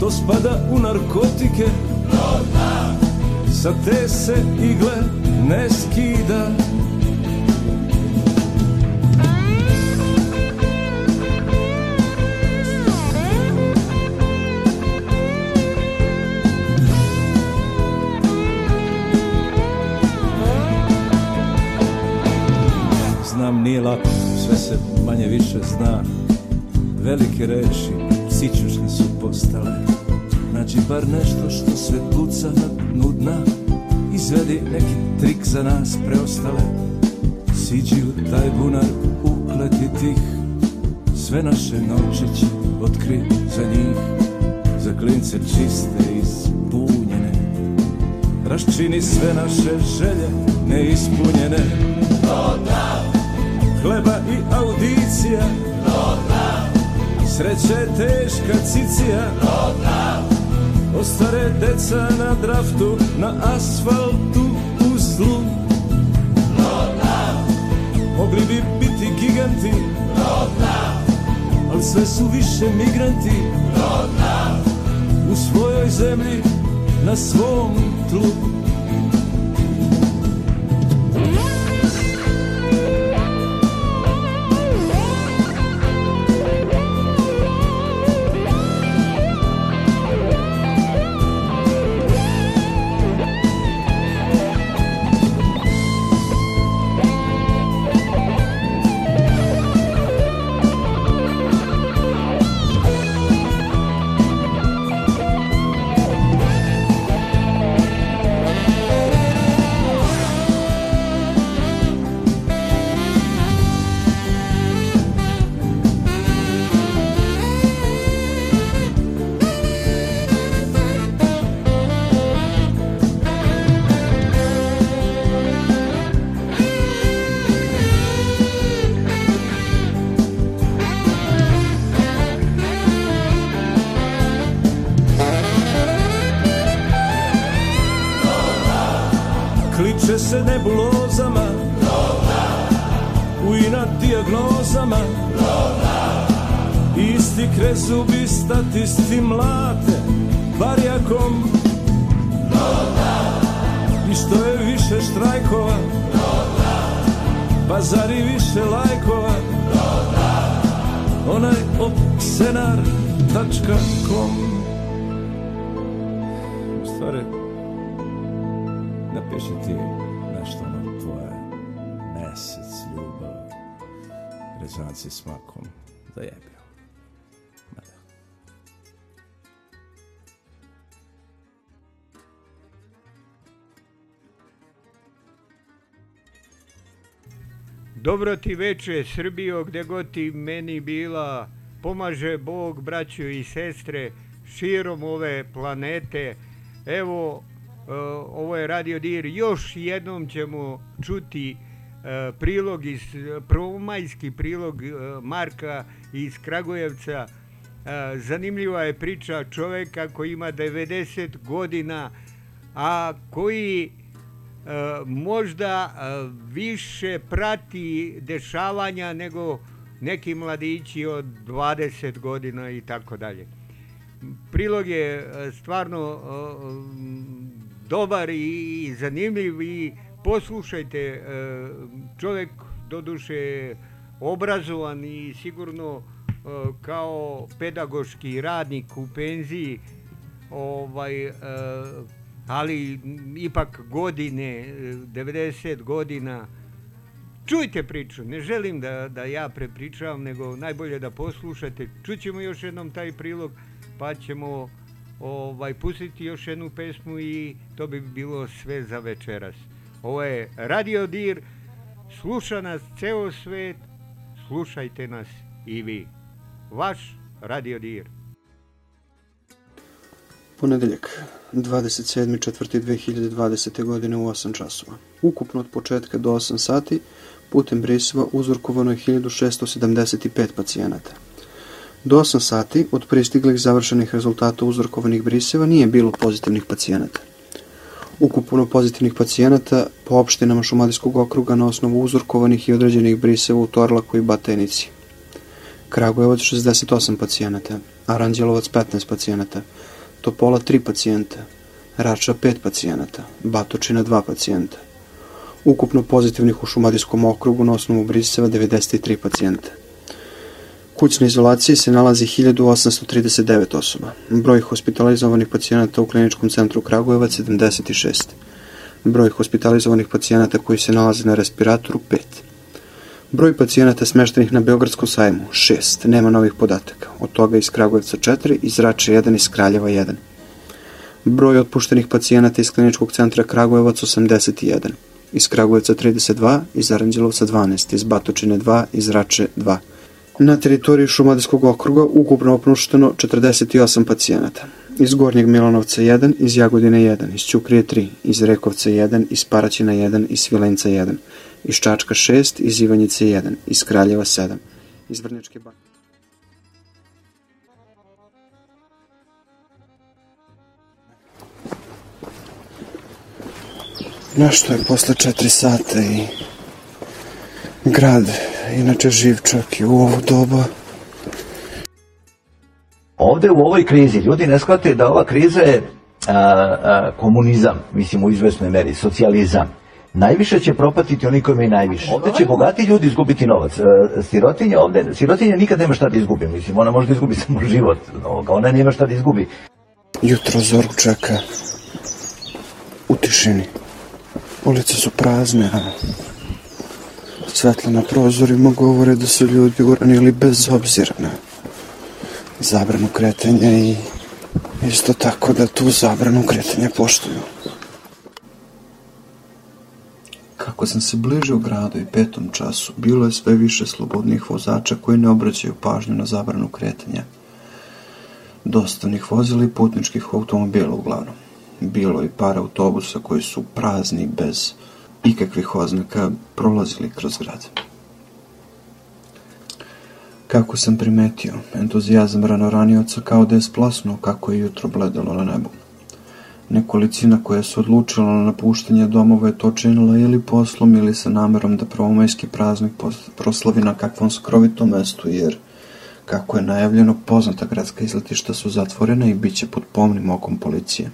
To spada u narkotike. Sa te se igle ne skida. Znam nije lako, sve se manje više zna Velike reči, sićušne su postale. Nađi bar nešto što sve puca na dnu dna Izvedi neki trik za nas preostale. Siđi u taj bunar, ukleti tih. Sve naše noće će otkri za njih. Za klince čiste i spunjene Raščini sve naše želje neispunjene. Hleba i audicija Sreća je teška cicija. Ostare deca na draftu Na asfaltu u zlu. Mogli bi biti giganti Ali sve su više migranti. U svojoj zemlji Na svom tlu Krezubi statisti mlate Barjakom I što je više štrajkova Pa zar i više lajkova? Onaj opsenar.com stvari, napiši ti nešto ono tvoje mesec, ljubav, rezonanci s makom, zajebio. Dobro ti veče Srbijo, gde god ti meni bila, pomaže Bog, braćo i sestre, širom ove planete. Evo, e, ovo je Radio Dir, još jednom ćemo čuti e, prilog iz, prvomajski prilog e, Marka iz Kragujevca. Zanimljiva je priča čoveka koji ima 90 godina, a koji možda više prati dešavanja nego neki mladići od 20 godina i tako dalje. Prilog je stvarno dobar i zanimljiv i poslušajte, čovjek doduše obrazovan i sigurno kao pedagoški radnik u penziji ovaj ali ipak godine 90 godina čujte priču, ne želim da, da ja prepričavam, nego najbolje da poslušate. Čućemo još jednom taj prilog, pa ćemo ovaj, pustiti još jednu pesmu i to bi bilo sve za večeras. Ovo je Radio Dir, sluša nas ceo svet, slušajte nas i vi. Vaš Radio Dir. Ponedeljak, 27.4.2020. godine u 8 časova. Ukupno od početka do 8 sati putem briseva uzorkovano je 1675 pacijenata. Do 8 sati od pristiglih završenih rezultata uzorkovanih briseva nije bilo pozitivnih pacijenata. Ukupno pozitivnih pacijenata po opštinama Šumadijskog okruga na osnovu uzorkovanih i određenih briseva u Torlaku i Batenici. Kragujevac 68 pacijenata, Aranđelovac 15 pacijenata, Topola 3 pacijenta, Rača 5 pacijenata, Batočina 2 pacijenta. Ukupno pozitivnih u Šumadijskom okrugu na osnovu briseva 93 pacijenta. Kućna izolaciji se nalazi 1839 osoba. Broj hospitalizovanih pacijenata u kliničkom centru Kragujevac 76. Broj hospitalizovanih pacijenata koji se nalaze na respiratoru 5. Broj pacijenata smeštenih na Beogradskom sajmu 6. Nema novih podataka. Od toga iz Kragujevca 4, iz Rače 1, iz Kraljeva 1. Broj otpuštenih pacijenata iz kliničkog centra Kragujevac 81. Iz Kragujevca 32, iz Aranđelovca 12, iz Batočine 2, iz Rače 2. Na teritoriji Šumadijskog okruga ukupno opnušteno 48 pacijenata. Iz Gornjeg Milanovca 1, iz Jagodine 1, iz Ćukrije 3, iz Rekovca 1, iz Paraćina 1, iz Svilenca 1, iz Čačka 6, iz Ivanjice 1, iz Kraljeva 7, iz Vrnjačke banje. Nešto je posle 4 sata i grad, inače živ čak i u ovo doba. Ovde u ovoj krizi ljudi ne shvate da ova kriza je a, a, komunizam, mislim u izvesnoj meri, socijalizam. Najviše će propatiti oni koji imaju najviše. Ovde će bogati ljudi izgubiti novac. E, sirotinja ovde, sirotinja nikad nema šta da izgubi, mislim, ona može da izgubi samo život, ona nema šta da izgubi. Jutro zoru čeka u tišini. Ulice su prazne, a svetla na prozorima govore da su ljudi uranili bez obzira na zabranu kretanja i isto tako da tu zabranu kretanja poštuju. Kako sam se bližio gradu i petom času, bilo je sve više slobodnih vozača koji ne obraćaju pažnju na zabranu kretanja. Dostavnih vozila i putničkih automobila uglavnom. Bilo i par autobusa koji su prazni bez ikakvih oznaka prolazili kroz grad. Kako sam primetio, entuzijazam ranoranioca kao da je splasnuo kako je jutro bledalo na nebu. Nekolicina koja se odlučila na napuštanje domova je to činila ili poslom ili sa namerom da prvomajski praznik proslavi na kakvom skrovitom mestu, jer, kako je najavljeno, poznata gradska izletišta su zatvorena i bit će pod pomnim okom policije.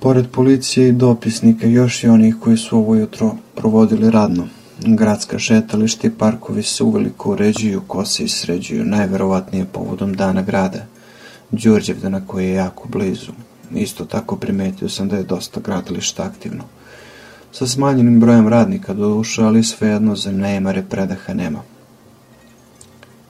Pored policije i dopisnika, još i onih koji su ovo jutro provodili radno. Gradska šetališta i parkovi se uveliko uređuju, kose i sređuju, najverovatnije povodom dana grada, Đurđevdana koji je jako blizu. Isto tako primetio sam da je dosta gradilišta aktivno. Sa smanjenim brojem radnika do duša, ali svejedno za nejemare predaha nema.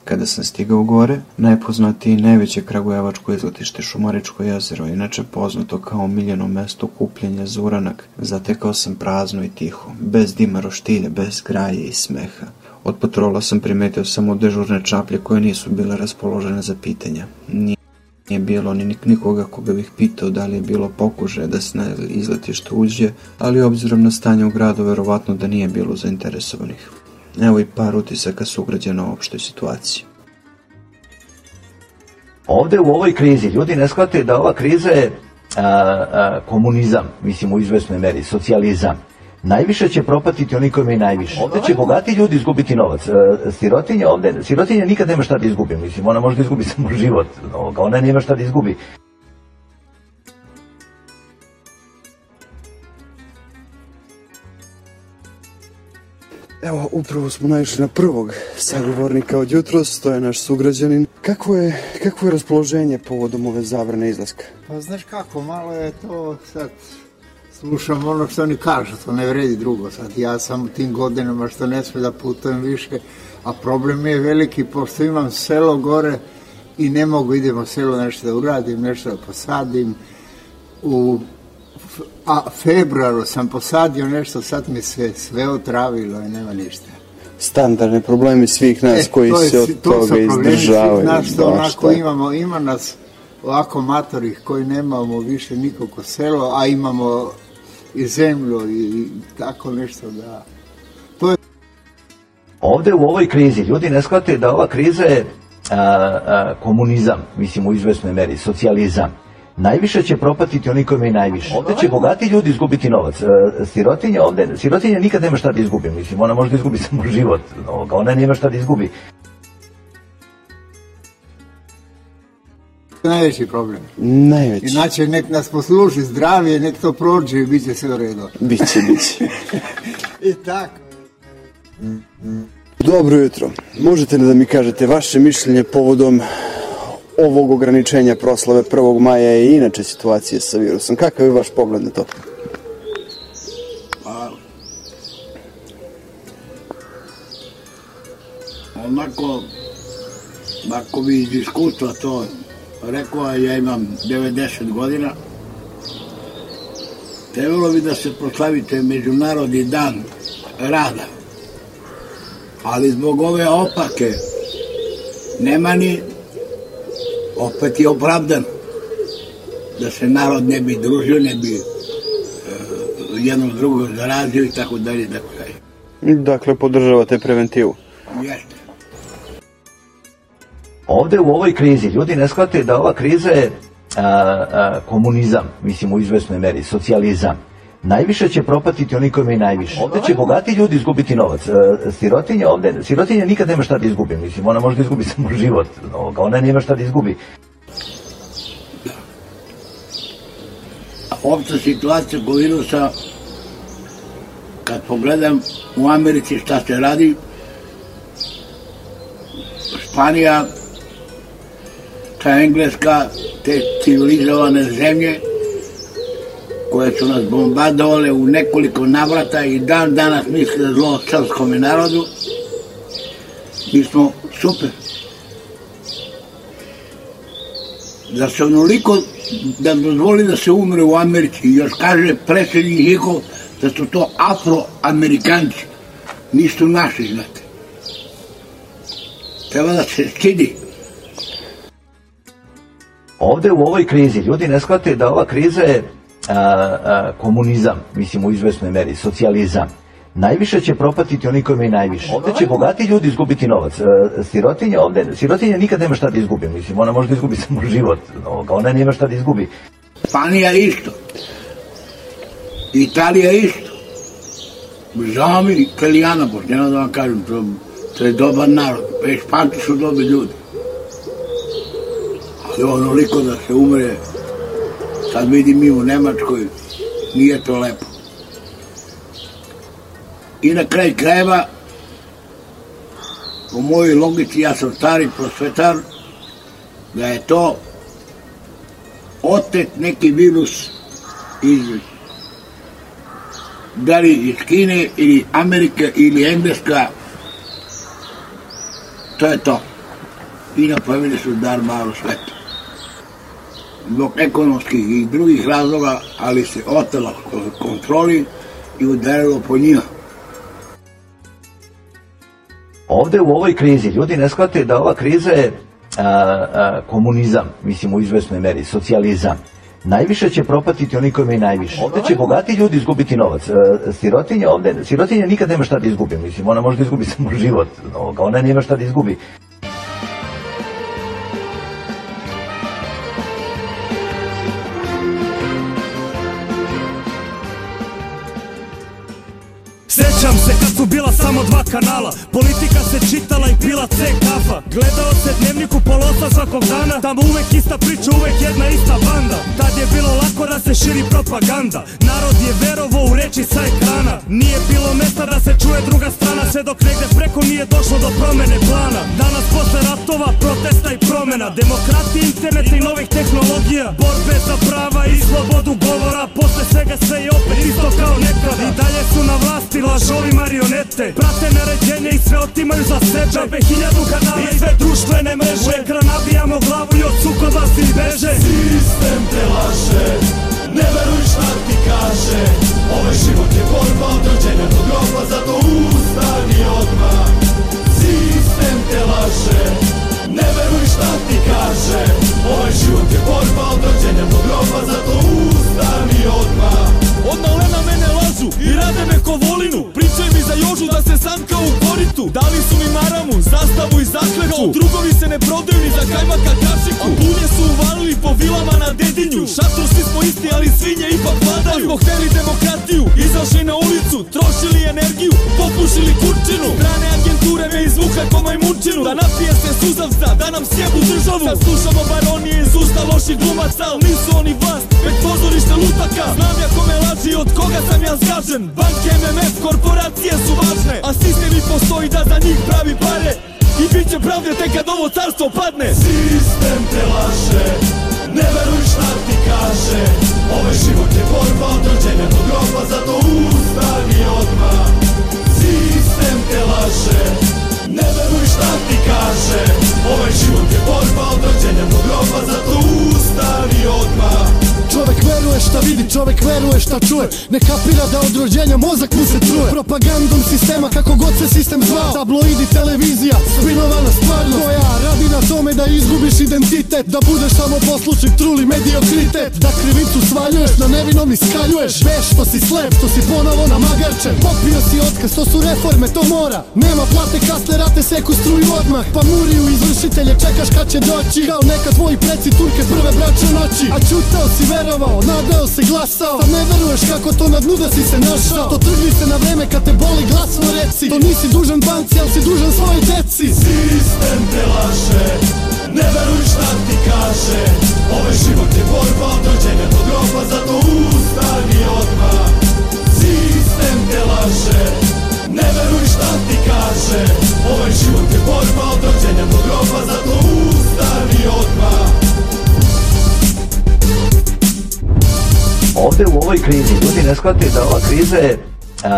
Kada sam stigao gore, najpoznatije i najveće kragujevačko izletište Šumaričko jezero, inače poznato kao miljeno mesto kupljenja za uranak, zatekao sam prazno i tiho, bez dima roštilja, bez graje i smeha. Od patrola sam primetio samo dežurne čaplje koje nisu bile raspoložene za pitanja. Nije nije bilo ni nikoga koga bih pitao da li je bilo pokuže da se na izletište uđe, ali obzirom na stanje u gradu verovatno da nije bilo zainteresovanih. Evo i par utisaka sugrađena o opštoj situaciji. Ovde u ovoj krizi ljudi ne shvataju da ova kriza je a, a, komunizam, mislim u izvesnoj meri, socijalizam. Najviše će propatiti oni koji imaju najviše. Ovde će bogati ljudi izgubiti novac. E, sirotinja ovde, sirotinja nikad nema šta da izgubi, mislim, ona može da izgubi samo život, ona nema šta da izgubi. Evo, upravo smo naišli na prvog sagovornika od jutros, to je naš sugrađanin. Kako je, kako je raspoloženje povodom ove zabrane izlaska? Pa znaš kako, malo je to sad slušam ono što oni kažu, to ne vredi drugo sad. Ja sam u tim godinama što ne sve da putujem više, a problem je veliki, pošto imam selo gore i ne mogu idemo selo nešto da uradim, nešto da posadim. U a februaru sam posadio nešto, sad mi se sve otravilo i nema ništa. Standardne problemi svih nas e, koji je, se od to toga izdržavaju. To nas što onako imamo, ima nas ovako matorih koji nemamo više nikako selo, a imamo i zemlju i tako nešto da... To je... Ovde u ovoj krizi ljudi ne shvataju da ova kriza je a, a, komunizam, mislim u izvesnoj meri, socijalizam najviše će propatiti oni koji imaju najviše. Ovde će bogati ljudi izgubiti novac. E, sirotinja ovde, sirotinja nikad nema šta da izgubi, mislim, ona može da izgubi samo život, ona nema šta da izgubi. Najveći problem. Najveći. Inače, nek nas posluži zdravije, nek to prođe i bit će sve u redu. Biće, biće. I tako. Dobro jutro. Možete li da mi kažete vaše mišljenje povodom ovog ograničenja proslave 1. maja i inače situacije sa virusom. Kakav je vaš pogled na to? Pa, onako, ako bi iz iskustva to rekao, ja imam 90 godina, trebalo bi da se proslavite Međunarodni dan rada. Ali zbog ove opake nema ni opet je opravdan da se narod ne bi družio, ne bi uh, jedno drugo zarazio i tako dalje tako dalje. Dakle, podržavate preventivu? Jeste. Ovde u ovoj krizi ljudi ne shvataju da ova kriza je a, a, komunizam, mislim u izvesnoj meri, socijalizam najviše će propatiti oni koji imaju najviše. Ovde će bogati ljudi izgubiti novac. E, sirotinja ovde, sirotinja nikad nema šta da izgubi, mislim, ona može da izgubi samo život, ona nema šta da izgubi. Opća situacija virusa, kad pogledam u Americi šta se radi, Španija, ta Engleska, te civilizovane zemlje, koje su nas bombardovale u nekoliko navrata i dan danas misle da zlo srpskom narodu, mi smo super. Da se onoliko da dozvoli da se umre u Americi, još kaže predsjednik njihov da su to afroamerikanci, nisu naši, znate. Treba da se stidi. Ovde u ovoj krizi ljudi ne shvataju da ova kriza je a, a, komunizam, mislim u izvesnoj meri, socijalizam, najviše će propatiti oni koji imaju najviše. Ovde će bogati ljudi izgubiti novac. E, sirotinja ovde, sirotinja nikad nema šta da izgubi, mislim, ona može da izgubi samo život, ona nema šta da izgubi. Španija isto. Italija isto. Žao mi Italijana, pošteno da vam kažem, to, to je dobar narod. Španci su dobri ljudi. Ali onoliko da se umre Sad vidim mi u Nemačkoj, nije to lepo. I na kraj krajeva, po mojoj logici, ja sam stari prosvetar, da je to otet neki virus iz da li iz Kine ili Amerike ili Engleska. To je to. I napravili su dar malo svetu zbog ekonomskih i drugih razloga ali se otelo kontroli i udarilo po njima Ovde u ovoj krizi ljudi ne shvate da ova kriza je a, a, komunizam, mislim u izvesnoj meri, socijalizam. Najviše će propatiti oni koji imaju najviše. Ovde će bogati ljudi izgubiti novac. E, sirotinja ovde, sirotinja nikad nema šta da izgubi, mislim, ona može da izgubi samo život, ona nema šta da izgubi. Su bila samo dva kanala. Politika se čitala i pila C kafa. Gledao se dnevniku polosa svakog dana. Tamo uvek ista priča, uvek jedna ista banda. Tad je bilo lako da se širi propaganda. Narod je verovo u reči sa ekrana. Nije bilo mesta da se čuje druga strana Sve dok negde preko nije došlo do promene plana. Danas posle ratova, protesta i promena. Demokrati, interneta i novih tehnologija. Borbe za prava i slobodu govora. Posle svega sve je opet isto kao nekada. I dalje su na vlasti lažovi marionete Prate naređenje i sve otimaju za sebe. Džabe hiljadu kanala i sve društvene mreže. U ekran nabijamo glavu i od sukoba svi beže. Sistem te laže, ne veruj šta ti kaže. Ovaj život je borba od rođenja do groba Zato ustani odmah. Sistem te laže, ne veruj šta ti kaže. Ovaj život je borba od rođenja do groba Zato ustani odmah. Od malena mene lažu i rade me ko volinu Pričaju mi za Jožu da se sanka u koritu Dali su mi maramu, zastavu i zakletvu. Drugovi se ne prodaju ni za kajmaka kašiku. A punje su uvalili po vilama na dedinju. Šator svi smo isti, ali svinje ipak vladaju. Smo hteli demokratiju, izašli na ulicu Trošili energiju, popušili kurčinu. Strane agenture me izvuka ko majmunčinu. Da napije se suzavca, da nam sjebu državu. Sad slušamo baronije iz usta loših glumaca Al nisu oni vlast, već pozorište lutaka. Znam ja kome laži, od koga sam ja zgažen. Banke, MMF, korporacije su važne A sistem i da za njih pravi pare. I bit će pravde tek kad ovo carstvo padne. Sistem te laže, ne veruj šta ti kaže. Ovaj život je borba od rođenja do groba Zato šta vidi, čovek veruje šta čuje. Ne kapira da od rođenja mozak mu se truje. Propagandom sistema kako god se sistem zvao. Tabloidi, televizija, spinovana stvarnost. Koja radi na tome da izgubiš identitet. Da budeš samo poslušnik, truli mediokritet. Da krivicu svaljuješ, na nevinom iskaljuješ Veš što si slep, što si ponovo namagarčen Popio si otkaz, to su reforme, to mora. Nema plate, kasne rate, seku struju odmah. Pa muriju izvršitelje, čekaš kad će doći. Kao neka tvoji preci turke prve braće noći. A čutao si verovao, nadao se glasao? Sad ne veruješ kako to na dnu da si se našao. Zato trgni se na vreme kad te boli glasno reci. To nisi dužan banci, ali si dužan svojoj deci. Sistem te laže, ne veruj šta ti kaže. Ovaj život je borba od rođenja do groba Zato ustani odmah. Sistem te laže, ne veruj šta ti kaže. Ovaj život je borba od rođenja do groba Zato ustani odmah Ovde u ovoj krizi ljudi ne shvate da ova kriza je a,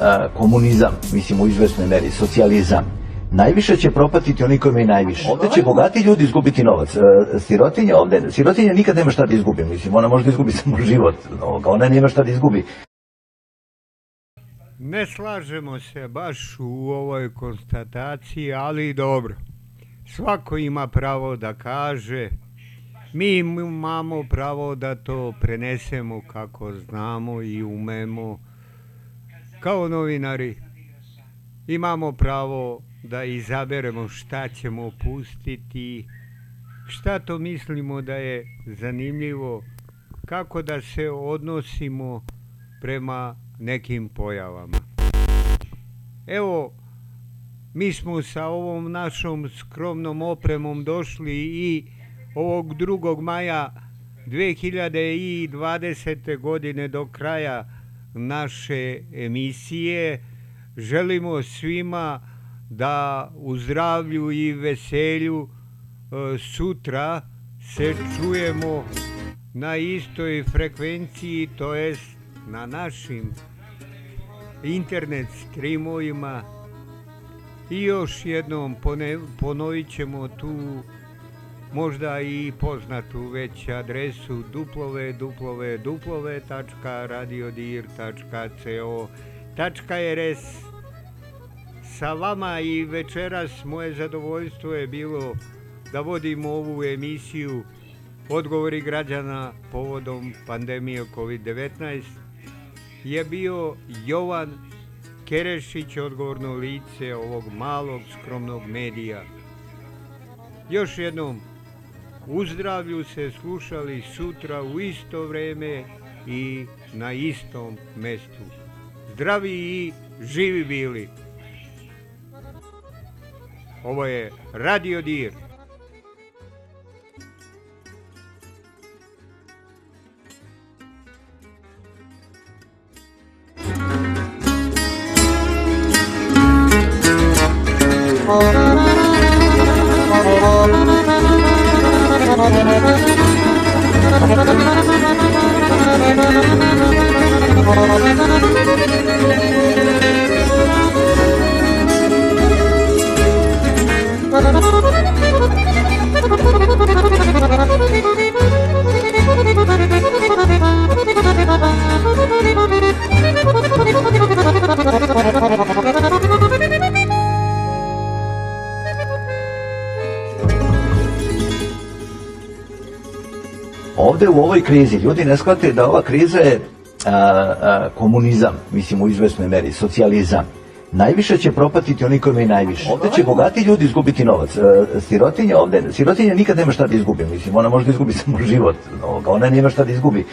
a, komunizam, mislim u izvesnoj meri, socijalizam. Najviše će propatiti oni koji imaju najviše. Ovde će bogati ljudi izgubiti novac. E, Sirotinja ovde, sirotinja nikad nema šta da izgubi, mislim, ona može da izgubi samo život, ona nema šta da izgubi. Ne slažemo se baš u ovoj konstataciji, ali dobro. Svako ima pravo da kaže, mi imamo pravo da to prenesemo kako znamo i umemo. Kao novinari imamo pravo da izaberemo šta ćemo pustiti, šta to mislimo da je zanimljivo, kako da se odnosimo prema nekim pojavama. Evo, mi smo sa ovom našom skromnom opremom došli i ovog 2. maja 2020. godine do kraja naše emisije. Želimo svima da u zdravlju i veselju e, sutra se čujemo na istoj frekvenciji, to jest na našim internet streamovima i još jednom ponovit ćemo tu možda i poznatu već adresu duplove, duplove, duplove.radiodir.co.rs Sa vama i večeras moje zadovoljstvo je bilo da vodim ovu emisiju Odgovori građana povodom pandemije COVID-19 je bio Jovan Kerešić, odgovorno lice ovog malog skromnog medija. Još jednom, uzdravlju se slušali sutra u isto vreme i na istom mestu. Zdravi i živi bili! Ovo je Radio Dir. Thank you. Ovde u ovoj krizi ljudi ne shvate da ova kriza je a, a, komunizam, mislim u izvesnoj meri, socijalizam. Najviše će propatiti oni koji imaju najviše. Ovde će bogati ljudi izgubiti novac. E, sirotinja ovde, sirotinja nikad nema šta da izgubi, mislim, ona može da izgubi samo život, ona nema šta da izgubi.